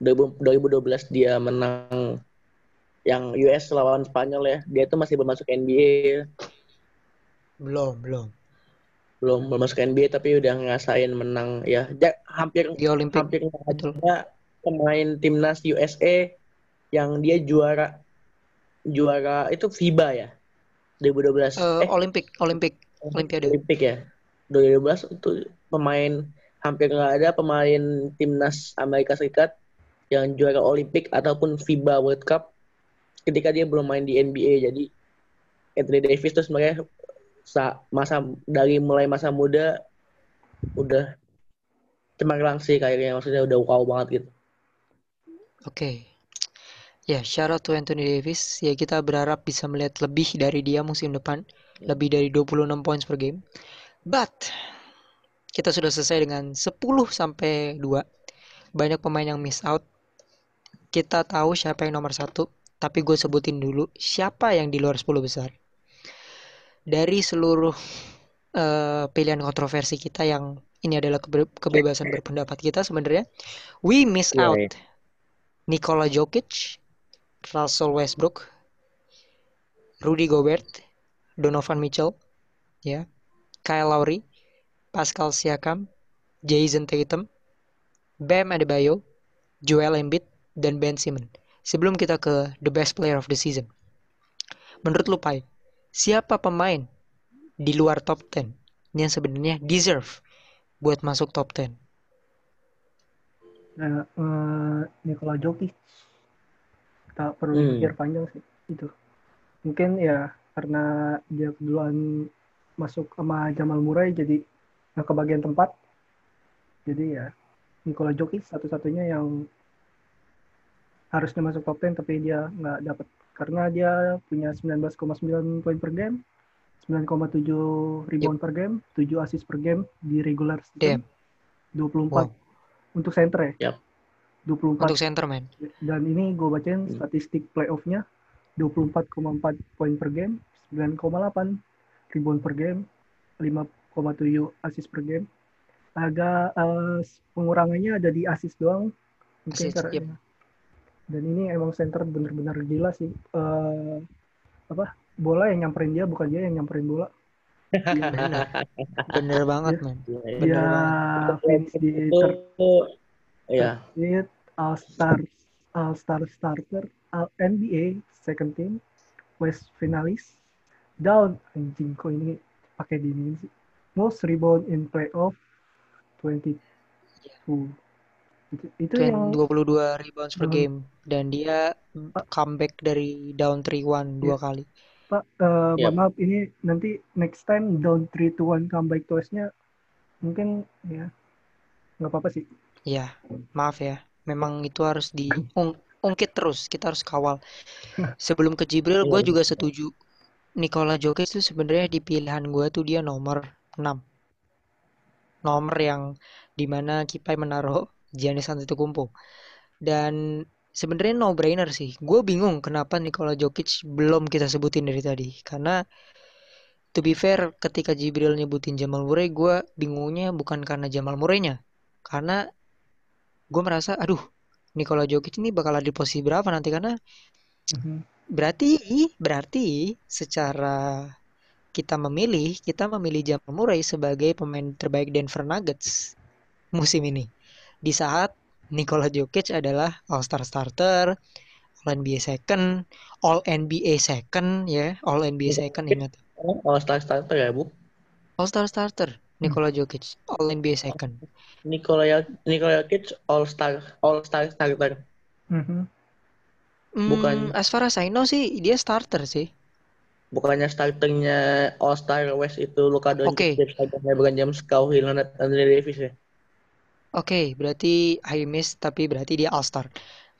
2012 dia menang yang US lawan Spanyol ya, dia tuh masih belum masuk NBA, belum belum belum belum masuk NBA tapi udah ngerasain menang ya, hampir di Olympic hampir betul. pemain timnas USA yang dia juara juara itu FIBA ya 2012 Eh, eh Olympic Olympic Olimpiade. Olimpik ya 2012 itu pemain hampir nggak ada pemain timnas Amerika Serikat yang juara Olimpik ataupun FIBA World Cup ketika dia belum main di NBA jadi Anthony Davis tuh sebenarnya masa dari mulai masa muda udah cemerlang sih kayaknya maksudnya udah wow banget gitu Oke. Ya, shout out to Anthony Davis. Ya, kita berharap bisa melihat lebih dari dia musim depan. Lebih dari 26 points per game. But, kita sudah selesai dengan 10 sampai 2. Banyak pemain yang miss out. Kita tahu siapa yang nomor satu. Tapi gue sebutin dulu siapa yang di luar 10 besar. Dari seluruh eh, pilihan kontroversi kita yang ini adalah kebe- kebebasan berpendapat kita sebenarnya. We miss Iya, out iya. Nikola Jokic, Russell Westbrook, Rudy Gobert, Donovan Mitchell, ya, Kyle Lowry, Pascal Siakam, Jason Tatum, Bam Adebayo, Joel Embiid, dan Ben Simmons. Sebelum kita ke the best player of the season, menurut lu Pai, siapa pemain di luar top 10 yang sebenarnya deserve buat masuk top 10? Nah, eh, Nikola Jokic tak perlu Hmm. pikir panjang sih itu. Mungkin ya karena dia duluan masuk sama Jamal Murray jadi nggak kebagian tempat. Jadi ya Nikola Jokic satu-satunya yang harusnya masuk top 10 tapi dia nggak dapat karena dia punya 19,9 poin per game, 9,7 rebound per game, 7 assist per game di regular season, Damn. 24 Wow. untuk center ya. Yap. 24 Untuk center man. dan ini gue bacain Hmm. statistik playoffnya 24,4 poin per game 9,8 rebound per game 5,7 assist per game agak eh, pengurangannya ada di assist doang mungkin Assist, karena yep. Dan ini emang center bener-bener gila sih. Eh, apa bola yang nyamperin dia bukan dia yang nyamperin bola. Bener. Bener banget man. Iya, Bener dia banget. finish di ya It All Star All Star starter All NBA second team West finalist. Down anjing kok ini pakai di ini sih. Most rebound in playoff 22 itu, yang 22 rebounds per Hmm. game dan dia comeback dari down 3-1 dua kali. Pak eh, Yap. mohon maaf ini nanti next time down 3 to 1 comeback twice-nya mungkin ya nggak apa-apa sih Ya, maaf ya. Memang itu harus diungkit terus. Kita harus kawal. Sebelum ke Jibril, gue Iya. juga setuju. Nikola Jokic itu sebenarnya di pilihan gue tuh dia nomor 6. Nomor yang di mana Kipai menaruh Giannis Antetokounmpo. Dan sebenarnya no brainer sih. Gue bingung kenapa Nikola Jokic belum kita sebutin dari tadi. Karena to be fair, ketika Jibril nyebutin Jamal Murray, gue bingungnya bukan karena Jamal Murray-nya. Karena gue merasa, aduh, Nikola Jokic ini bakal ada di posisi berapa nanti karena Mhm. berarti berarti secara kita memilih, kita memilih Jamal Murray sebagai pemain terbaik Denver Nuggets musim ini. Di saat Nikola Jokic adalah All-Star starter, All NBA second, All NBA second ya, All NBA second ingat. oh star starter ya bu All-Star starter Nikola Jokic, All NBA second. Nikola Ya- Nikola Jokic all star all star starter Mhm. Hmm, Bukan- as far as I know sih dia starter sih. bukannya starternya all star West itu Luka Doncic Oke. James Harden James Kawhi Leonard Anthony Davis ya Oke, berarti I miss tapi berarti dia All-Star.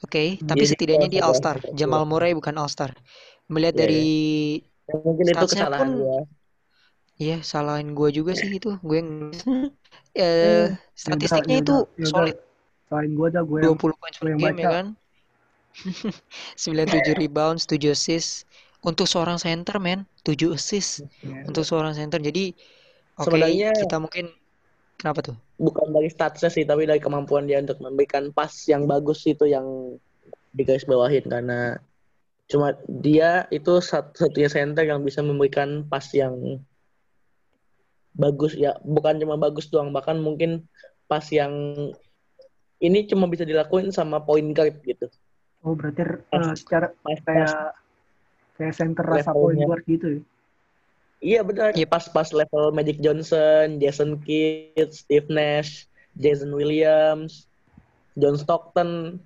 Oke, Hmm. tapi Iya, setidaknya dia All-Star. All-Star. Jamal Murray bukan All-Star. Melihat Iya, dari Ya, mungkin itu Statsnya kesalahan pun- gua Iya, salahin gue juga sih itu. Gue yang eh Eh, statistiknya Yaudah, itu solid. selain gue aja gue yang 20 points per game ya kan. 97 rebounds, 7 assist. Untuk seorang center, men, 7 assist ya, untuk seorang center. Jadi oke, Sebenarnya- kita mungkin kenapa tuh? Bukan dari statsnya sih tapi dari kemampuan dia untuk memberikan pas yang bagus itu yang digaris bawahin. Karena cuma dia itu satu-satunya center yang bisa memberikan pas yang bagus. Ya bukan cuma bagus doang bahkan mungkin pas yang ini cuma bisa dilakuin sama point guard gitu. Oh berarti Pas- secara pas, pas kayak kayak center rasa point guard gitu ya iya benar Yep. pas-pas level Magic Johnson Jason Kidd Steve Nash Jason Williams John Stockton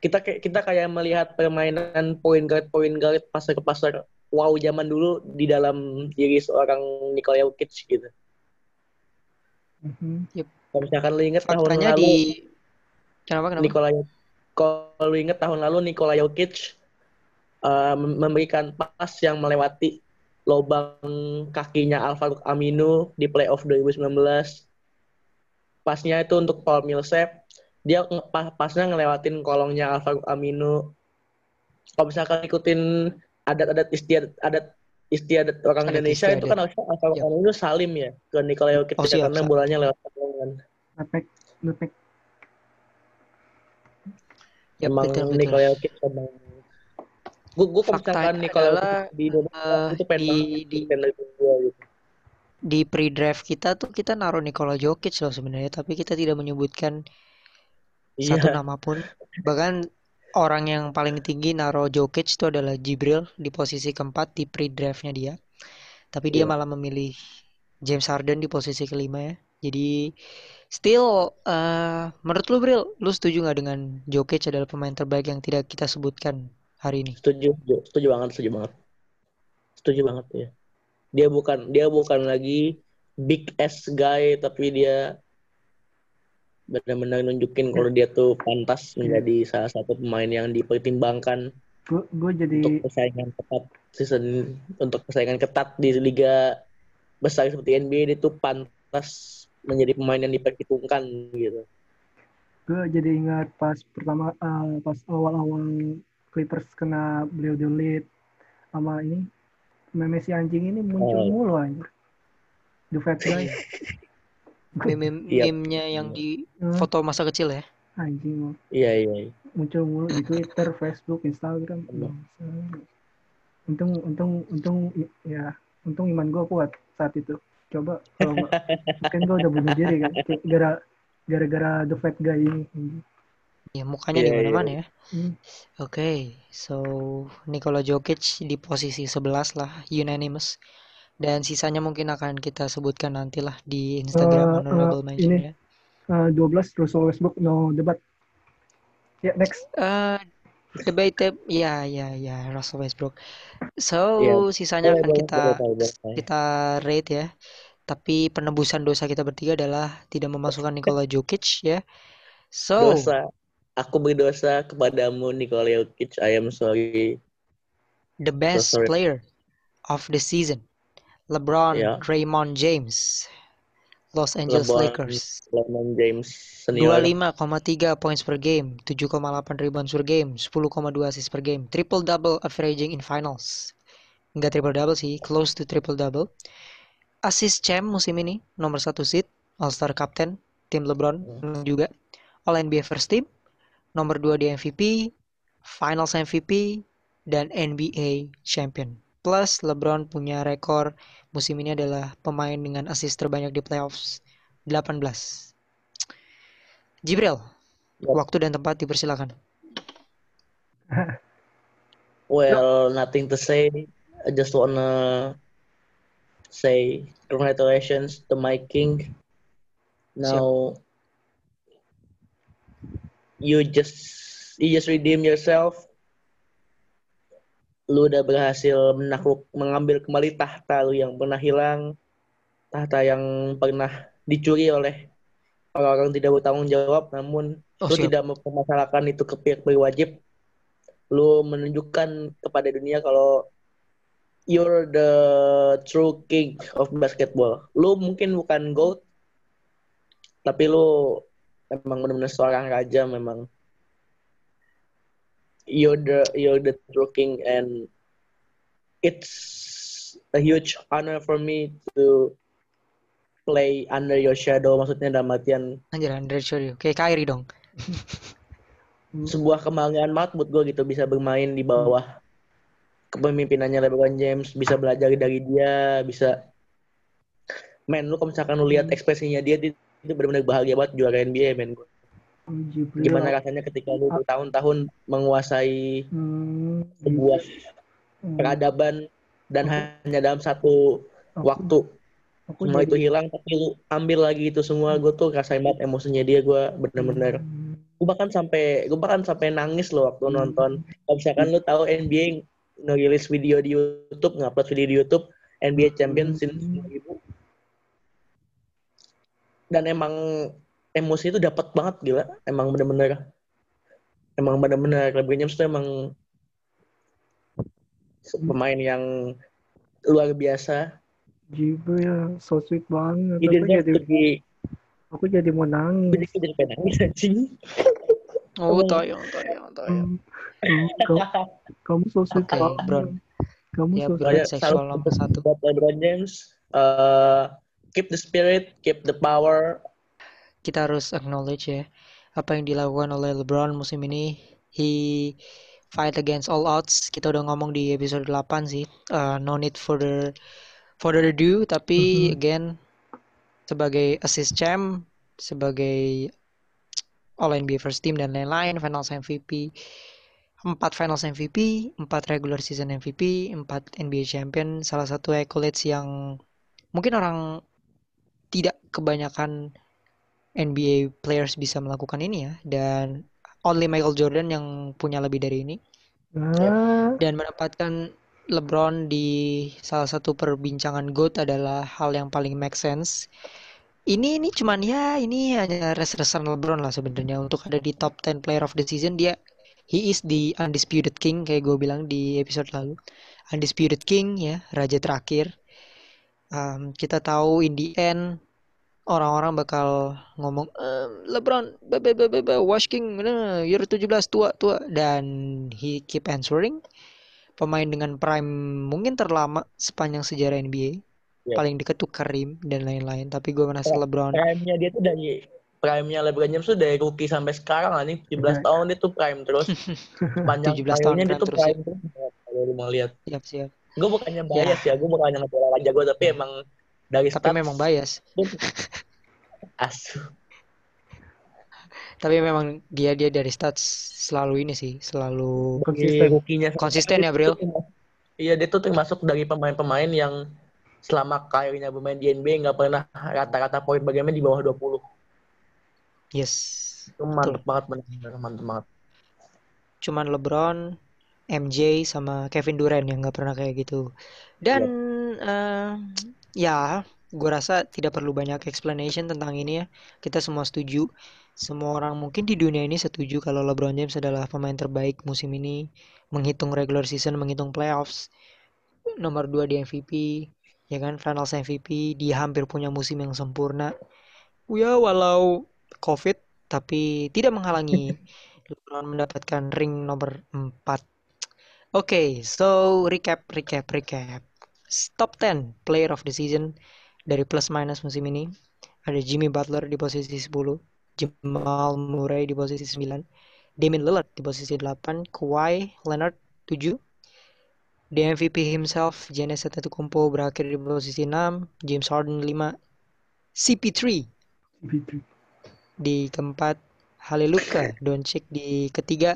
kita kayak kita kayak melihat permainan point guard point guard pasar ke pasar wow zaman dulu di dalam diri seorang Nikola Jokic gitu Mhm. kalau misalkan lu inget tahun lalu di kenapa kenapa? Nikola kalau lu inget tahun lalu Nikola Jokic uh, mem- memberikan pas yang melewati lubang kakinya Alvaro Aminu di playoff 2019. Pasnya itu untuk Paul Millsap. Dia pasnya ngelewatin kolongnya Alvaro Aminu. Kalau misalkan ikutin adat-adat istiadat adat istiadat orang Adat Indonesia itu istiadat. kan harusnya Alvaro Ya. Aminu salim ya ke Nikola Jokic Oh, siap, karena siap. bolanya lewat kolongan. nutmeg nutmeg Yap, emang betul, betul. Nikola Jokic emang gue gue kalau misalkan Nikola adalah, Jokic di Indonesia eh, itu pengen di- di- gitu. di pre-draft kita tuh kita naruh Nikola Jokic loh sebenarnya, tapi kita tidak menyebutkan satu Iya, nama pun. Bahkan orang yang paling tinggi naruh Jokic itu adalah Jibril di posisi keempat di pre-draftnya dia. Tapi dia Iya. malah memilih James Harden di posisi kelima ya. Jadi still eh menurut lu Bril, lu setuju nggak dengan Jokic adalah pemain terbaik yang tidak kita sebutkan hari ini? Setuju, setuju, banget, setuju banget. Setuju banget ya. Dia bukan dia bukan lagi big ass guy tapi dia benar-benar nunjukin kalau dia tuh pantas menjadi salah satu pemain yang dipertimbangkan gue jadi untuk persaingan ketat season untuk persaingan ketat di liga besar seperti NBA dia tuh pantas menjadi pemain yang diperhitungkan gitu. gue jadi ingat pas pertama eh, pas awal-awal Clippers kena beliau delete sama ini meme si anjing ini muncul Oh. mulu anjir the fat guy Meme Iya. meme-nya yang di Hmm, foto masa kecil ya. anjing Iya iya. iya. muncul mulu di Twitter Facebook Instagram. Bangsat. untung untung untung ya untung iman gue kuat saat itu coba kalau mungkin gue udah bunuh diri kan gara gara-gara the fat guy ini. Ya mukanya Iya, di mana-mana ya. Hmm. Oke, so Nikola Jokic di posisi 11 lah, unanimous. Dan sisanya mungkin akan kita sebutkan nantilah di Instagram Eh, honorable eh, mention ini. ya. Eh, 12 Russell Westbrook no debat ya next Eh debate ya ya ya Russell Westbrook. So Iya. sisanya Boleh, akan boleh, kita boleh, boleh, boleh. kita rate ya. Tapi penebusan dosa kita bertiga adalah tidak memasukkan Nikola Jokic ya. So Dosa. Aku berdosa kepadamu Nikola Jokic. I am sorry. the best sorry. player of the season, LeBron Ya. Draymond James, Los Angeles LeBron Lakers. LeBron James senior. 25,3 points per game, 7,8 rebounds per game, 10,2 assists per game, triple double averaging in finals. Enggak triple double sih, close to triple double. Assist champ musim ini, nomor satu seed, All Star Captain, tim LeBron juga. All NBA First Team, nomor 2 di MVP, Finals MVP, dan NBA Champion. Plus LeBron punya rekor musim ini adalah pemain dengan assist terbanyak di playoffs 18. Jibril, Yap. waktu dan tempat dipersilakan. Well, nothing to say. I just wanna say congratulations to my king. Now you just you just redeem yourself. Lu udah berhasil menakluk mengambil kembali tahta lu yang pernah hilang, tahta yang pernah dicuri oleh orang-orang tidak bertanggung jawab, namun Oh, lu siap. tidak mempermasalahkan itu ke pihak berwajib lu menunjukkan kepada dunia kalau you're the true king of basketball lu mungkin bukan goat tapi lu memang benar-benar seorang raja memang you're the you're the true king and it's a huge honor for me to play under your shadow maksudnya dalam artian Anjir, Andre Shorty. Kayak Kyrie dong. sebuah kebanggaan banget buat gue gitu bisa bermain di bawah kepemimpinannya LeBron James bisa belajar dari dia bisa men lu kalau misalkan lu lihat ekspresinya dia dia itu benar-benar bahagia banget juara NBA men. Jibril gimana rasanya ketika lu bertahun-tahun menguasai hmm, sebuah hmm, peradaban dan hanya dalam satu aku- waktu. aku semua itu jadi- hilang tapi lu ambil lagi itu semua gue tuh rasain banget emosinya dia gue bener-bener Hmm, gue bahkan sampai gue bahkan sampai nangis loh waktu Hmm. nonton. Kalau misalkan lu tahu NBA ngerilis video di YouTube ngupload video di YouTube NBA Champion since Hmm. 2000 dan emang emosi itu dapat banget gila. Emang bener-bener emang bener-bener LeBron James tuh emang pemain yang luar biasa. Jibril so sweet banget. He aku jadi be aku jadi mau nangis. Jadi jadi pengen nangis anjing. Oh, Oh. tayang, tayang. Hmm, kamu, kamu so sweet Oke, banget. Kamu Ya, so sweet. seksual nomor satu. buat LeBron James uh, keep the spirit keep the power Kita harus acknowledge ya apa yang dilakukan oleh LeBron musim ini. He fight against all odds. Kita udah ngomong di episode 8 sih. Uh, no need for the further ado, tapi Mhm. again sebagai assist champ, sebagai All NBA First Team dan lain-lain, Finals MVP, empat Finals MVP, empat regular season MVP, empat NBA champion, salah satu accolades yang mungkin orang tidak kebanyakan NBA players bisa melakukan ini ya dan only Michael Jordan yang punya lebih dari ini Ah, dan mendapatkan LeBron di salah satu perbincangan GOAT adalah hal yang paling make sense. Ini ini cuman ya ini hanya res-resan LeBron lah sebenarnya untuk ada di top 10 player of the season dia he is the undisputed king kayak gue bilang di episode lalu. Undisputed king ya, raja terakhir. Um, kita tahu in the end orang-orang bakal ngomong "Eh, LeBron be, be, be, Wash King eh, year 17 tua tua dan he keep answering pemain dengan prime mungkin terlama sepanjang sejarah NBA Ya. paling deket tuh Karim dan lain-lain tapi gue merasa Ya. LeBron Prime-nya dia tuh dari prime-nya LeBron James tuh dari rookie sampai sekarang lah nih 17 Iya. tahun dia tuh prime terus. Panjang 17 tahun karirnya dia prime tuh terus ya. prime terus kalau lu mau lihat. siap siap Gue bukannya bias ya, gue bukannya ngebela raja gue tapi emang dari tapi stats memang bias asu. tapi memang dia dia dari stats selalu ini sih selalu Konsisten. Konsisten ya, Bril? Iya, dia tuh termasuk dari pemain-pemain yang selama karirnya bermain di NBA nggak pernah rata-rata poin bagaimana di bawah 20. yes Itu mantep banget mantep banget. cuman LeBron, MJ sama Kevin Durant yang nggak pernah kayak gitu. Dan eh, ya, gue rasa tidak perlu banyak explanation tentang ini ya. Kita semua setuju. Semua orang mungkin di dunia ini setuju kalau LeBron James adalah pemain terbaik musim ini, menghitung regular season, menghitung playoffs. Nomor 2 di MVP, ya kan, Finals MVP, dia hampir punya musim yang sempurna. Ya, walau COVID, tapi tidak menghalangi LeBron mendapatkan ring nomor 4. Oke, so recap, recap, recap. Top 10 player of the season dari plus minus musim ini. Ada Jimmy Butler di posisi 10, Jamal Murray di posisi 9, Damian Lillard di posisi 8, Kawhi Leonard 7, the MVP himself, Giannis Antetokounmpo berakhir di posisi 6, James Harden 5, CP3 Fitri. di keempat, Haleluka Doncic di ketiga,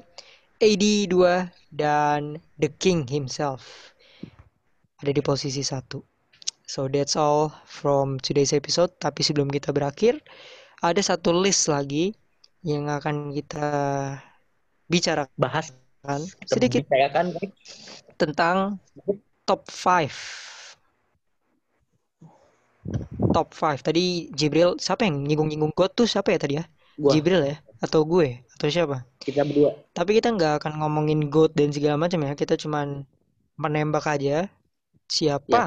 AD 2 dan The King himself ada di posisi satu. So that's all from today's episode. Tapi sebelum kita berakhir, ada satu list lagi yang akan kita bicarakan Bahas sedikit bicarakan tentang top 5. Top 5. Tadi Jibril, siapa yang nyinggung-nyinggung gue tuh siapa ya tadi ya? gua Jibril ya? Atau gue? Atau siapa? kita berdua. Tapi kita nggak akan ngomongin GOAT dan segala macam ya. Kita cuman menembak aja siapa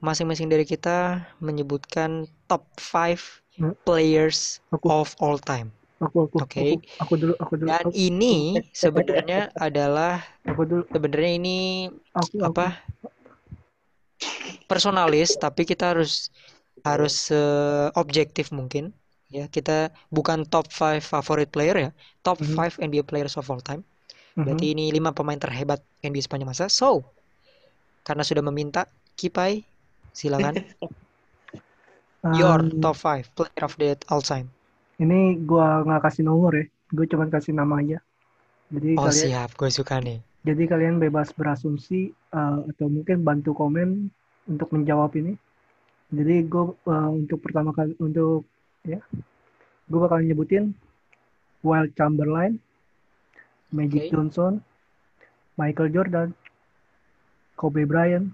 masing-masing dari kita menyebutkan top 5 Hmm. players Aku. of all time. Aku aku Oke. aku, aku dulu aku dulu Dan aku, ini sebenarnya adalah aku dulu sebenarnya ini aku, aku apa? Personalis, tapi kita harus harus eh, objektif mungkin. Ya, kita bukan top 5 favorite player ya, top Mhm. 5 NBA players of all time. Berarti ini lima pemain terhebat NBA sepanjang masa. So, karena sudah meminta, Kipai, silakan. Your Um, top 5 player of the all time. ini gua nggak kasih nomor ya gue cuma kasih nama aja jadi Oh kalian siap, gue suka nih. jadi kalian bebas berasumsi uh, atau mungkin bantu komen untuk menjawab ini jadi gue uh, untuk pertama kali untuk ya gue bakal nyebutin Wild Chamberlain Magic Oke. Johnson Michael Jordan Kobe Bryant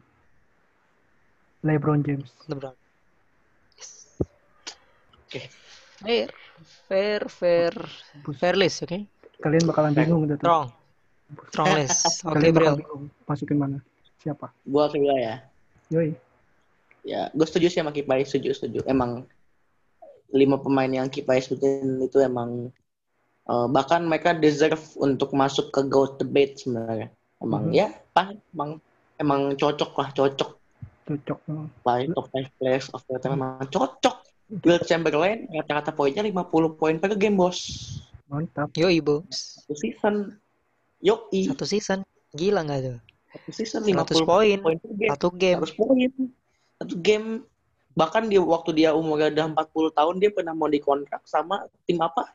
LeBron James LeBron. Yes. Oke. Fair, fair, fair, fair list, oke? kalian bakalan bingung gitu Strong, strong list. Oke, Bril. bingung masukin mana siapa Gua kedua ya. yoi Ya, gue setuju sih sama Kipai, setuju, setuju. Emang lima pemain yang Kipai sebutin itu emang eh, bahkan mereka deserve untuk masuk ke GOAT debate sebenarnya. Emang Mhm. ya, pak, emang emang cocok lah, cocok. cocok uh, Lah, top 5 players of all time emang cocok. Will Chamberlain rata-rata poinnya 50 poin per game, bos. mantap Yo, ibu. Satu season. Yoi, Satu season. Gila nggak tuh? satu season 100 50 poin. per game. Satu game. 100 poin. Satu game. Bahkan di waktu dia umurnya udah 40 tahun dia pernah mau dikontrak sama tim apa?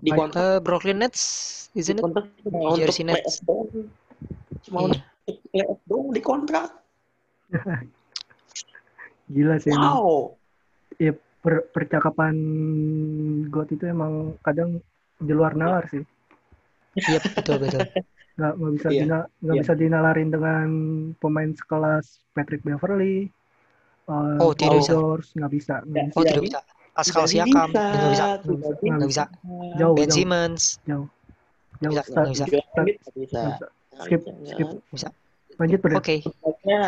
Di kontrak, Eh, Brooklyn Nets, isn't it? kontrak cuma untuk Jersey playoff Nets. doang. Cuma Iya. untuk playoff doang di kontrak. Gila sih. Wow. Ya, per- percakapan GOAT itu emang kadang di luar nalar sih. Iya, betul betul. Nggak, nggak bisa Iya. dina, nggak Iya. bisa dinalarin dengan pemain sekelas Patrick Beverly, uh, Oh, tidak bisa. Nggak bisa. nggak Ya, bisa. Oh, Tidak bisa. bisa. Pascal Siakam, bisa. nggak bisa. Tidak Nggak bisa. Jauh, Ben jauh, Simmons, jauh. Nggak bisa, Start- nggak bisa. Start- bisa. nggak bisa. Skip, skip. bisa. Lanjut. Oke. Sebenarnya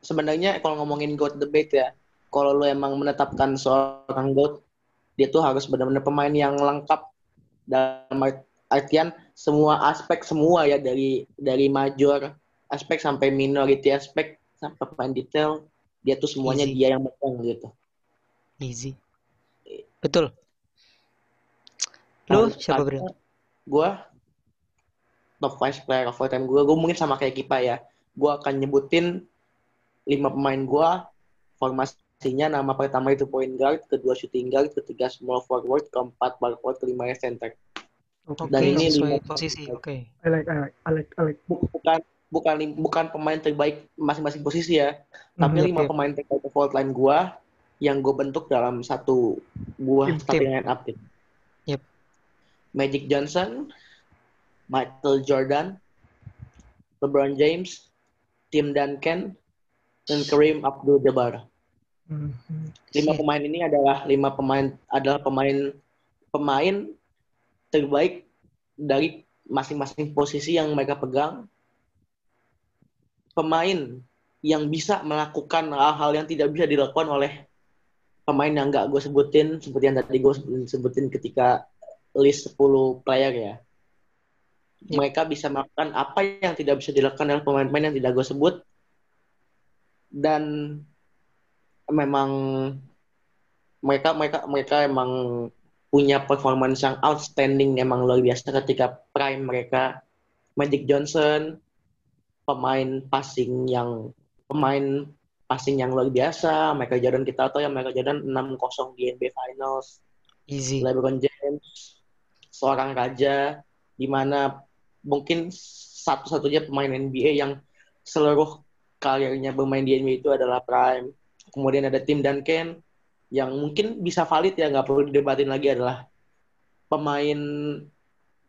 sebenarnya kalau ngomongin GOAT debate ya, kalau lu emang menetapkan seorang GOAT, dia tuh harus benar-benar pemain yang lengkap dalam art- artian semua aspek semua ya dari dari major aspek sampai minority aspek sampai pemain detail dia tuh semuanya Easy. dia yang megang gitu. Easy. Betul. Lu siapa, Bro? Gue top 5 player of all time gue, gue mungkin sama kayak Kipa ya. Gue akan nyebutin lima pemain gue, formasinya nama pertama itu point guard, kedua shooting guard, ketiga small forward, keempat power forward, kelima center. Oke. Oke, Dan ini sesuai lima- posisi. Oke. I like, I like, I like, I like. Bu- Bukan bukan bukan pemain terbaik masing-masing posisi ya, tapi Mhm. lima Yep, yep. pemain terbaik of all time gue yang gue bentuk dalam satu buah Tim, starting line up. gitu. Yep. Magic Johnson, Michael Jordan, LeBron James, Tim Duncan, dan Kareem Abdul-Jabbar. Mhm. Lima pemain ini adalah lima pemain adalah pemain pemain terbaik dari masing-masing posisi yang mereka pegang. Pemain yang bisa melakukan hal-hal yang tidak bisa dilakukan oleh pemain yang nggak gue sebutin seperti yang tadi gue sebutin ketika list 10 player ya. Mereka bisa melakukan apa yang tidak bisa dilakukan oleh pemain-pemain yang tidak gue sebut. Dan memang mereka mereka mereka emang punya performance yang outstanding emang luar biasa ketika prime mereka. Magic Johnson pemain passing yang pemain passing yang luar biasa Michael Jordan kita tahu ya Michael Jordan 6-0 di NBA Finals Easy. LeBron James seorang raja di mana mungkin satu-satunya pemain NBA yang seluruh karirnya bermain di NBA itu adalah prime. Kemudian ada Tim Duncan yang mungkin bisa valid ya nggak perlu didebatin lagi adalah pemain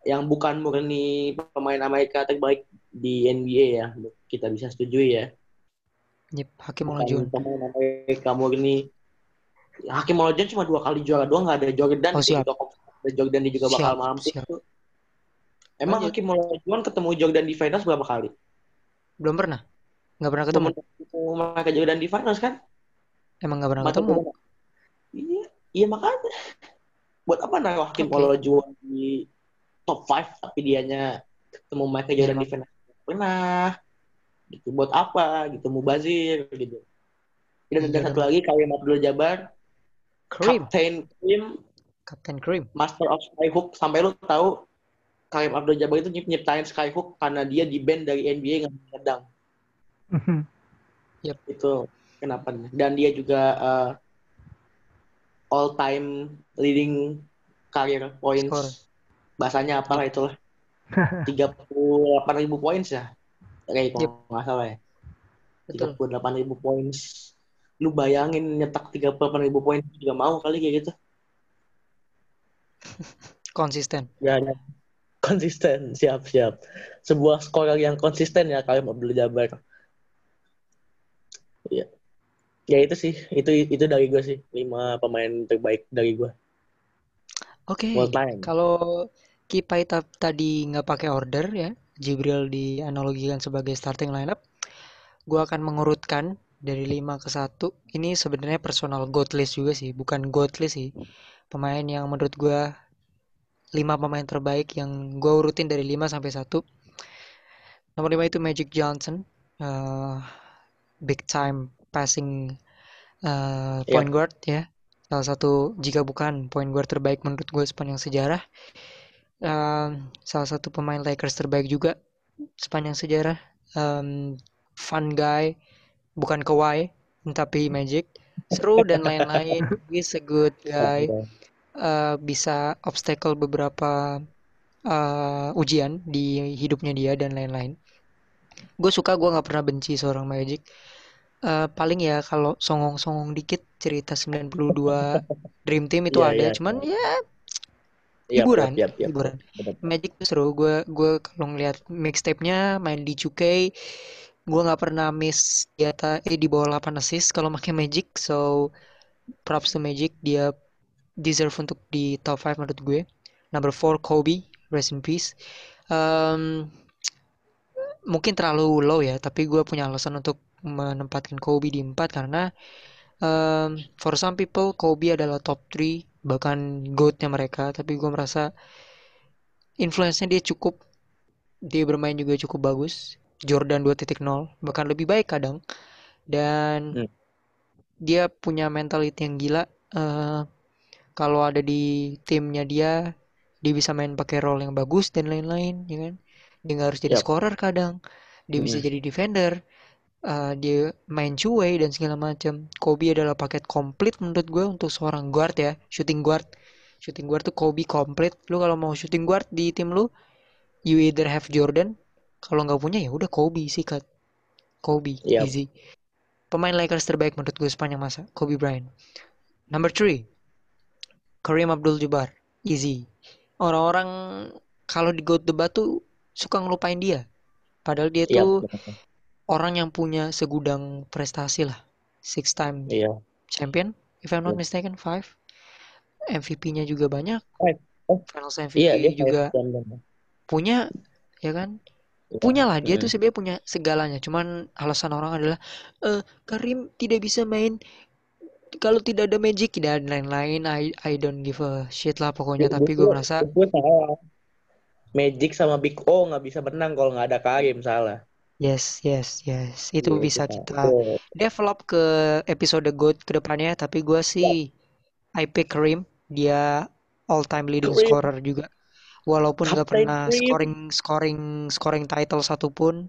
yang bukan murni pemain Amerika terbaik di NBA ya kita bisa setujui ya Yep, Hakim Olajuwon. Amerika murni Hakim Olajuwon cuma dua kali juara doang nggak ada Jordan Oh, di siap. juga ada Jordan dia juga bakal Siap, mampu siap. emang Lanjut. Hakim Olajuwon ketemu Jordan di finals berapa kali Belum pernah. Nggak pernah ketemu. ketemu Michael Jordan di finals kan Emang nggak pernah Michael ketemu. Iya iya makanya buat apa naruh Hakim Oke. Olajuwon di top 5 tapi dianya ketemu Michael Jordan Iya, di finals pernah gitu. Buat apa gitu. Mubazir gitu. Dan ada Iya, satu lagi Karim Abdul Jabbar. Kareem, Captain Karim. Kapten Kareem. Master of Skyhook. Sampai lu tahu Karim Abdul Jabbar itu nyip- nyiptain Skyhook karena dia di band dari NBA nggak ngedang Mhm. itu kenapa dan dia juga uh, all time leading career points. Score. bahasanya apalah itulah 38 ribu points ya kayak kalau nggak salah ya Betul. 38 ribu points lu bayangin nyetak 38 ribu poin juga mau kali kayak gitu Konsisten. Ya, ya. Konsisten, siap, siap. Sebuah scorer yang konsisten ya Karim Abdul Jabbar. Iya. Ya itu sih, itu itu dari gue sih, lima pemain terbaik dari gue. Oke. Time. Kalau Kipai ta- tadi nggak pakai order ya, Jibril dianalogikan sebagai starting lineup. Gua akan mengurutkan dari 5 ke 1. Ini sebenarnya personal goat list juga sih, bukan goat list sih. Pemain yang menurut gua 5 pemain terbaik yang gua urutin dari 5 sampai 1. Nomor 5 itu Magic Johnson. eh, big time passing Iya. point guard ya. Salah satu jika bukan point guard terbaik menurut gue sepanjang sejarah. Um, salah satu pemain Lakers terbaik juga sepanjang sejarah. Um, fun guy, bukan Kawhi, tapi Magic. Seru dan lain-lain. He's a good guy. uh, bisa obstacle beberapa uh, ujian di hidupnya dia dan lain-lain. Gue suka gue nggak pernah benci seorang Magic. Uh, paling ya kalau songong-songong dikit cerita 92 Dream Team itu Iya, ada, iya. cuman ya hiburan, yap, yap, yap. hiburan. Magic tuh seru. Gue gue kalau ngeliat mixtape-nya main di 2K, gue nggak pernah miss di atas eh di bawah 8 assist kalau pakai Magic. So props to Magic, dia deserve untuk di top 5 menurut gue. Number 4 Kobe, rest in peace. Um, mungkin terlalu low ya, tapi gue punya alasan untuk menempatkan Kobe di 4 karena um, for some people Kobe adalah top 3 bahkan GOAT-nya mereka, tapi gue merasa influence-nya dia cukup dia bermain juga cukup bagus. Jordan 2.0 bahkan lebih baik kadang dan Hmm. dia punya mentality yang gila eh, kalau ada di timnya dia dia bisa main pakai role yang bagus dan lain-lain ya kan dia nggak harus jadi Yap. scorer kadang dia bisa Mm. jadi defender Eh, dia main two-way dan segala macam Kobe adalah paket komplit menurut gue untuk seorang guard ya shooting guard. Shooting guard tuh Kobe komplit. Lu kalau mau shooting guard di tim lu you either have Jordan kalau nggak punya ya udah Kobe sikat. Kobe Yap. easy. Pemain Lakers terbaik menurut gue sepanjang masa Kobe Bryant. Number three Kareem Abdul-Jabbar easy. Orang-orang kalau di GOAT debat tuh suka ngelupain dia. Padahal dia Yap, tuh. Orang yang punya segudang prestasi lah six time Iya. champion if I'm not Iya. mistaken five MVP-nya juga banyak Five. Oh. Finals MVP Iya, dia juga punya ya kan Iya. punya lah dia tuh Mm. sebenarnya punya segalanya cuman alasan orang adalah eh Karim tidak bisa main kalau tidak ada Magic tidak ada lain-lain I I don't give a shit lah pokoknya tapi gue merasa gue salah. Magic sama Big O nggak bisa menang kalau nggak ada Karim salah. Yes yes yes. Itu Iya, bisa kita- kita Tuh. develop ke episode GOAT ke depannya tapi gue sih I pick Karim dia all time leading Kareem. scorer juga. Walaupun Captain pernah Kareem. scoring scoring scoring title satupun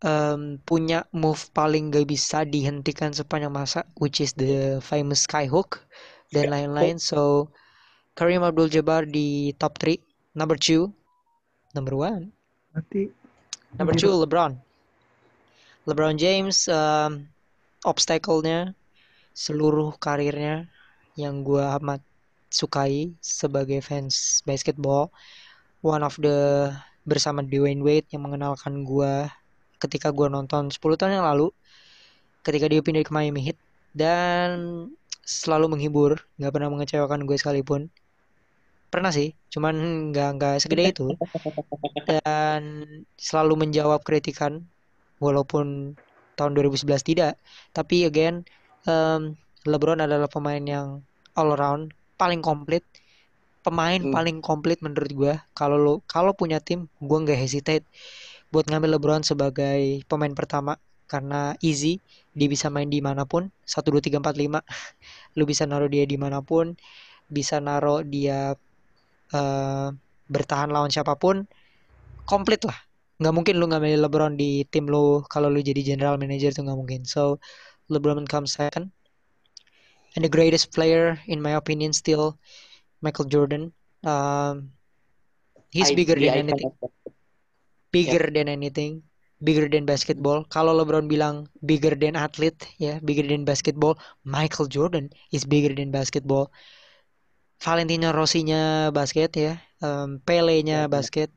em, punya move paling gak bisa dihentikan sepanjang masa which is the famous skyhook dan lain-lain. So Kareem Abdul-Jabbar di top 3 number 2 number 1 Berarti Number two, LeBron. LeBron James, um, obstacle-nya seluruh karirnya yang gua amat sukai sebagai fans basketball. One of the bersama Dwayne Wade yang mengenalkan gua ketika gua nonton 10 tahun yang lalu ketika dia pindah ke Miami Heat dan selalu menghibur, nggak pernah mengecewakan gue sekalipun. Pernah sih, cuman nggak nggak segede itu. Dan selalu menjawab kritikan walaupun tahun 2011 tidak. Tapi again em, LeBron adalah pemain yang all around paling komplit. Pemain Hmm. paling komplit menurut gua. Kalau lo kalau punya tim gua nggak hesitate buat ngambil LeBron sebagai pemain pertama. Karena easy dia bisa main di mana pun. 1 2 3 4 5 lu bisa naruh dia di mana pun. Bisa naruh dia eh, bertahan lawan siapa pun komplit lah. Nggak mungkin lu ngambil LeBron di tim lu kalau lu jadi general manager tuh nggak mungkin. So LeBron comes second. And the greatest player in my opinion still Michael Jordan. Um, he's I- bigger the than anything. Bigger than anything. Bigger than basketball. Kalau LeBron bilang bigger than athlete ya bigger than basketball Michael Jordan is bigger than basketball Valentino Rossi-nya basket ya um, Pele-nya Ya, ya. basket.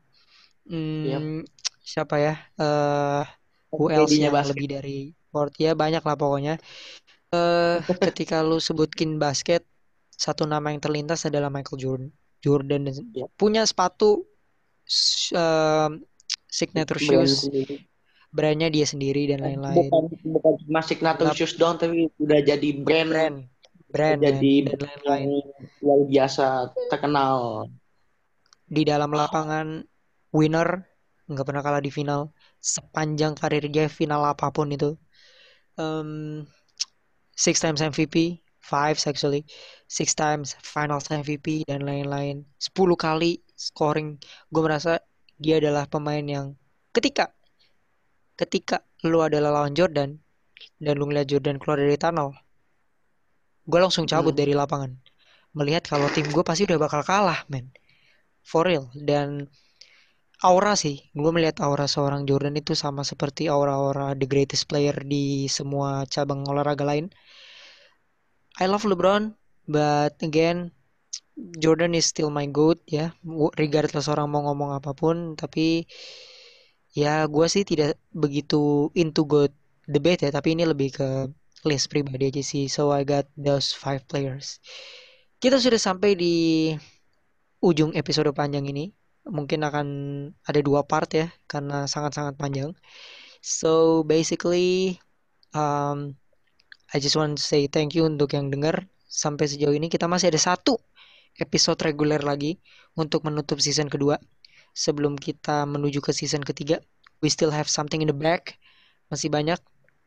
Hmm, siapa ya eh who else yang basket. lebih dari sport ya banyak lah pokoknya. Eh ketika lu sebutin basket satu nama yang terlintas adalah Michael Jordan Jordan. Dan Ya. punya sepatu em, signature Brand shoes. brandnya dia sendiri dan lain-lain. Bukan bukan cuma signature shoes doang tapi udah jadi brand, brand brand men, jadi dan yang lain-lain luar biasa terkenal. di dalam lapangan winner nggak pernah kalah di final. Sepanjang karir dia final apa pun itu. Um, six times MVP five actually. Six times finals MVP dan lain-lain. 10 kali scoring. Gue merasa dia adalah pemain yang ketika ketika lu adalah lawan Jordan dan lu ngeliat Jordan keluar dari tunnel gue langsung cabut Hmm. dari lapangan melihat kalau tim gue pasti udah bakal kalah, men. For real. Dan aura sih, gue melihat aura seorang Jordan itu sama seperti aura-aura the greatest player di semua cabang olahraga lain. I love LeBron, but again, Jordan is still my goat ya. Regardless orang mau ngomong apa pun, tapi ya gue sih tidak begitu into goat debate ya, tapi ini lebih ke list pribadi aja sih. So I got those five players. Kita sudah sampai di ujung episode panjang ini. Mungkin akan ada dua part ya, karena sangat-sangat panjang. So basically, um, I just want to say thank you untuk yang dengar sampai sejauh ini kita masih ada satu episode reguler lagi untuk menutup season kedua. Sebelum kita menuju ke season ketiga, we still have something in the back. Masih banyak.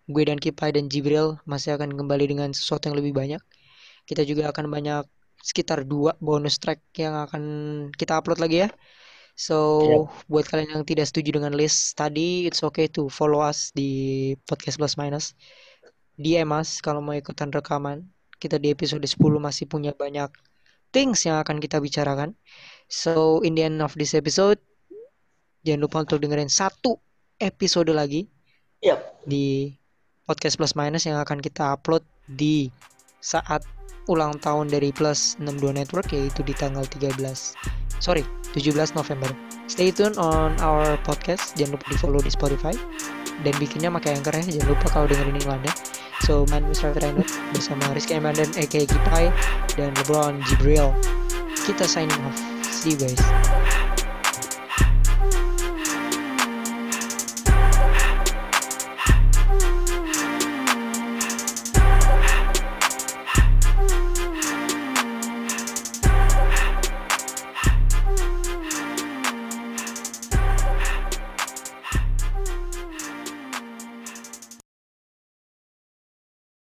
Gue dan Kipai dan Jibril masih akan kembali dengan sesuatu yang lebih banyak. Kita juga akan banyak sekitar dua bonus track yang akan kita upload lagi ya. So, yep. buat kalian yang tidak setuju dengan list tadi, it's okay to follow us di podcast plus minus. DM us kalau mau ikutan rekaman. Kita di episode 10 masih punya banyak things yang akan kita bicarakan. So, in the end of this episode, jangan lupa untuk dengerin satu episode lagi yep. di podcast plus minus yang akan kita upload di saat ulang tahun dari Plus 62 Network yaitu di tanggal 13 sorry 17 November. Stay tune on our podcast. Jangan lupa di follow di Spotify dan bikinnya pakai Anchor ya. Jangan lupa kalau dengerin iklannya. So, man Mr. Reinhardt bersama Rizky Emandan, aka Kipai, dan LeBron Jibril. Kita signing off. See you guys.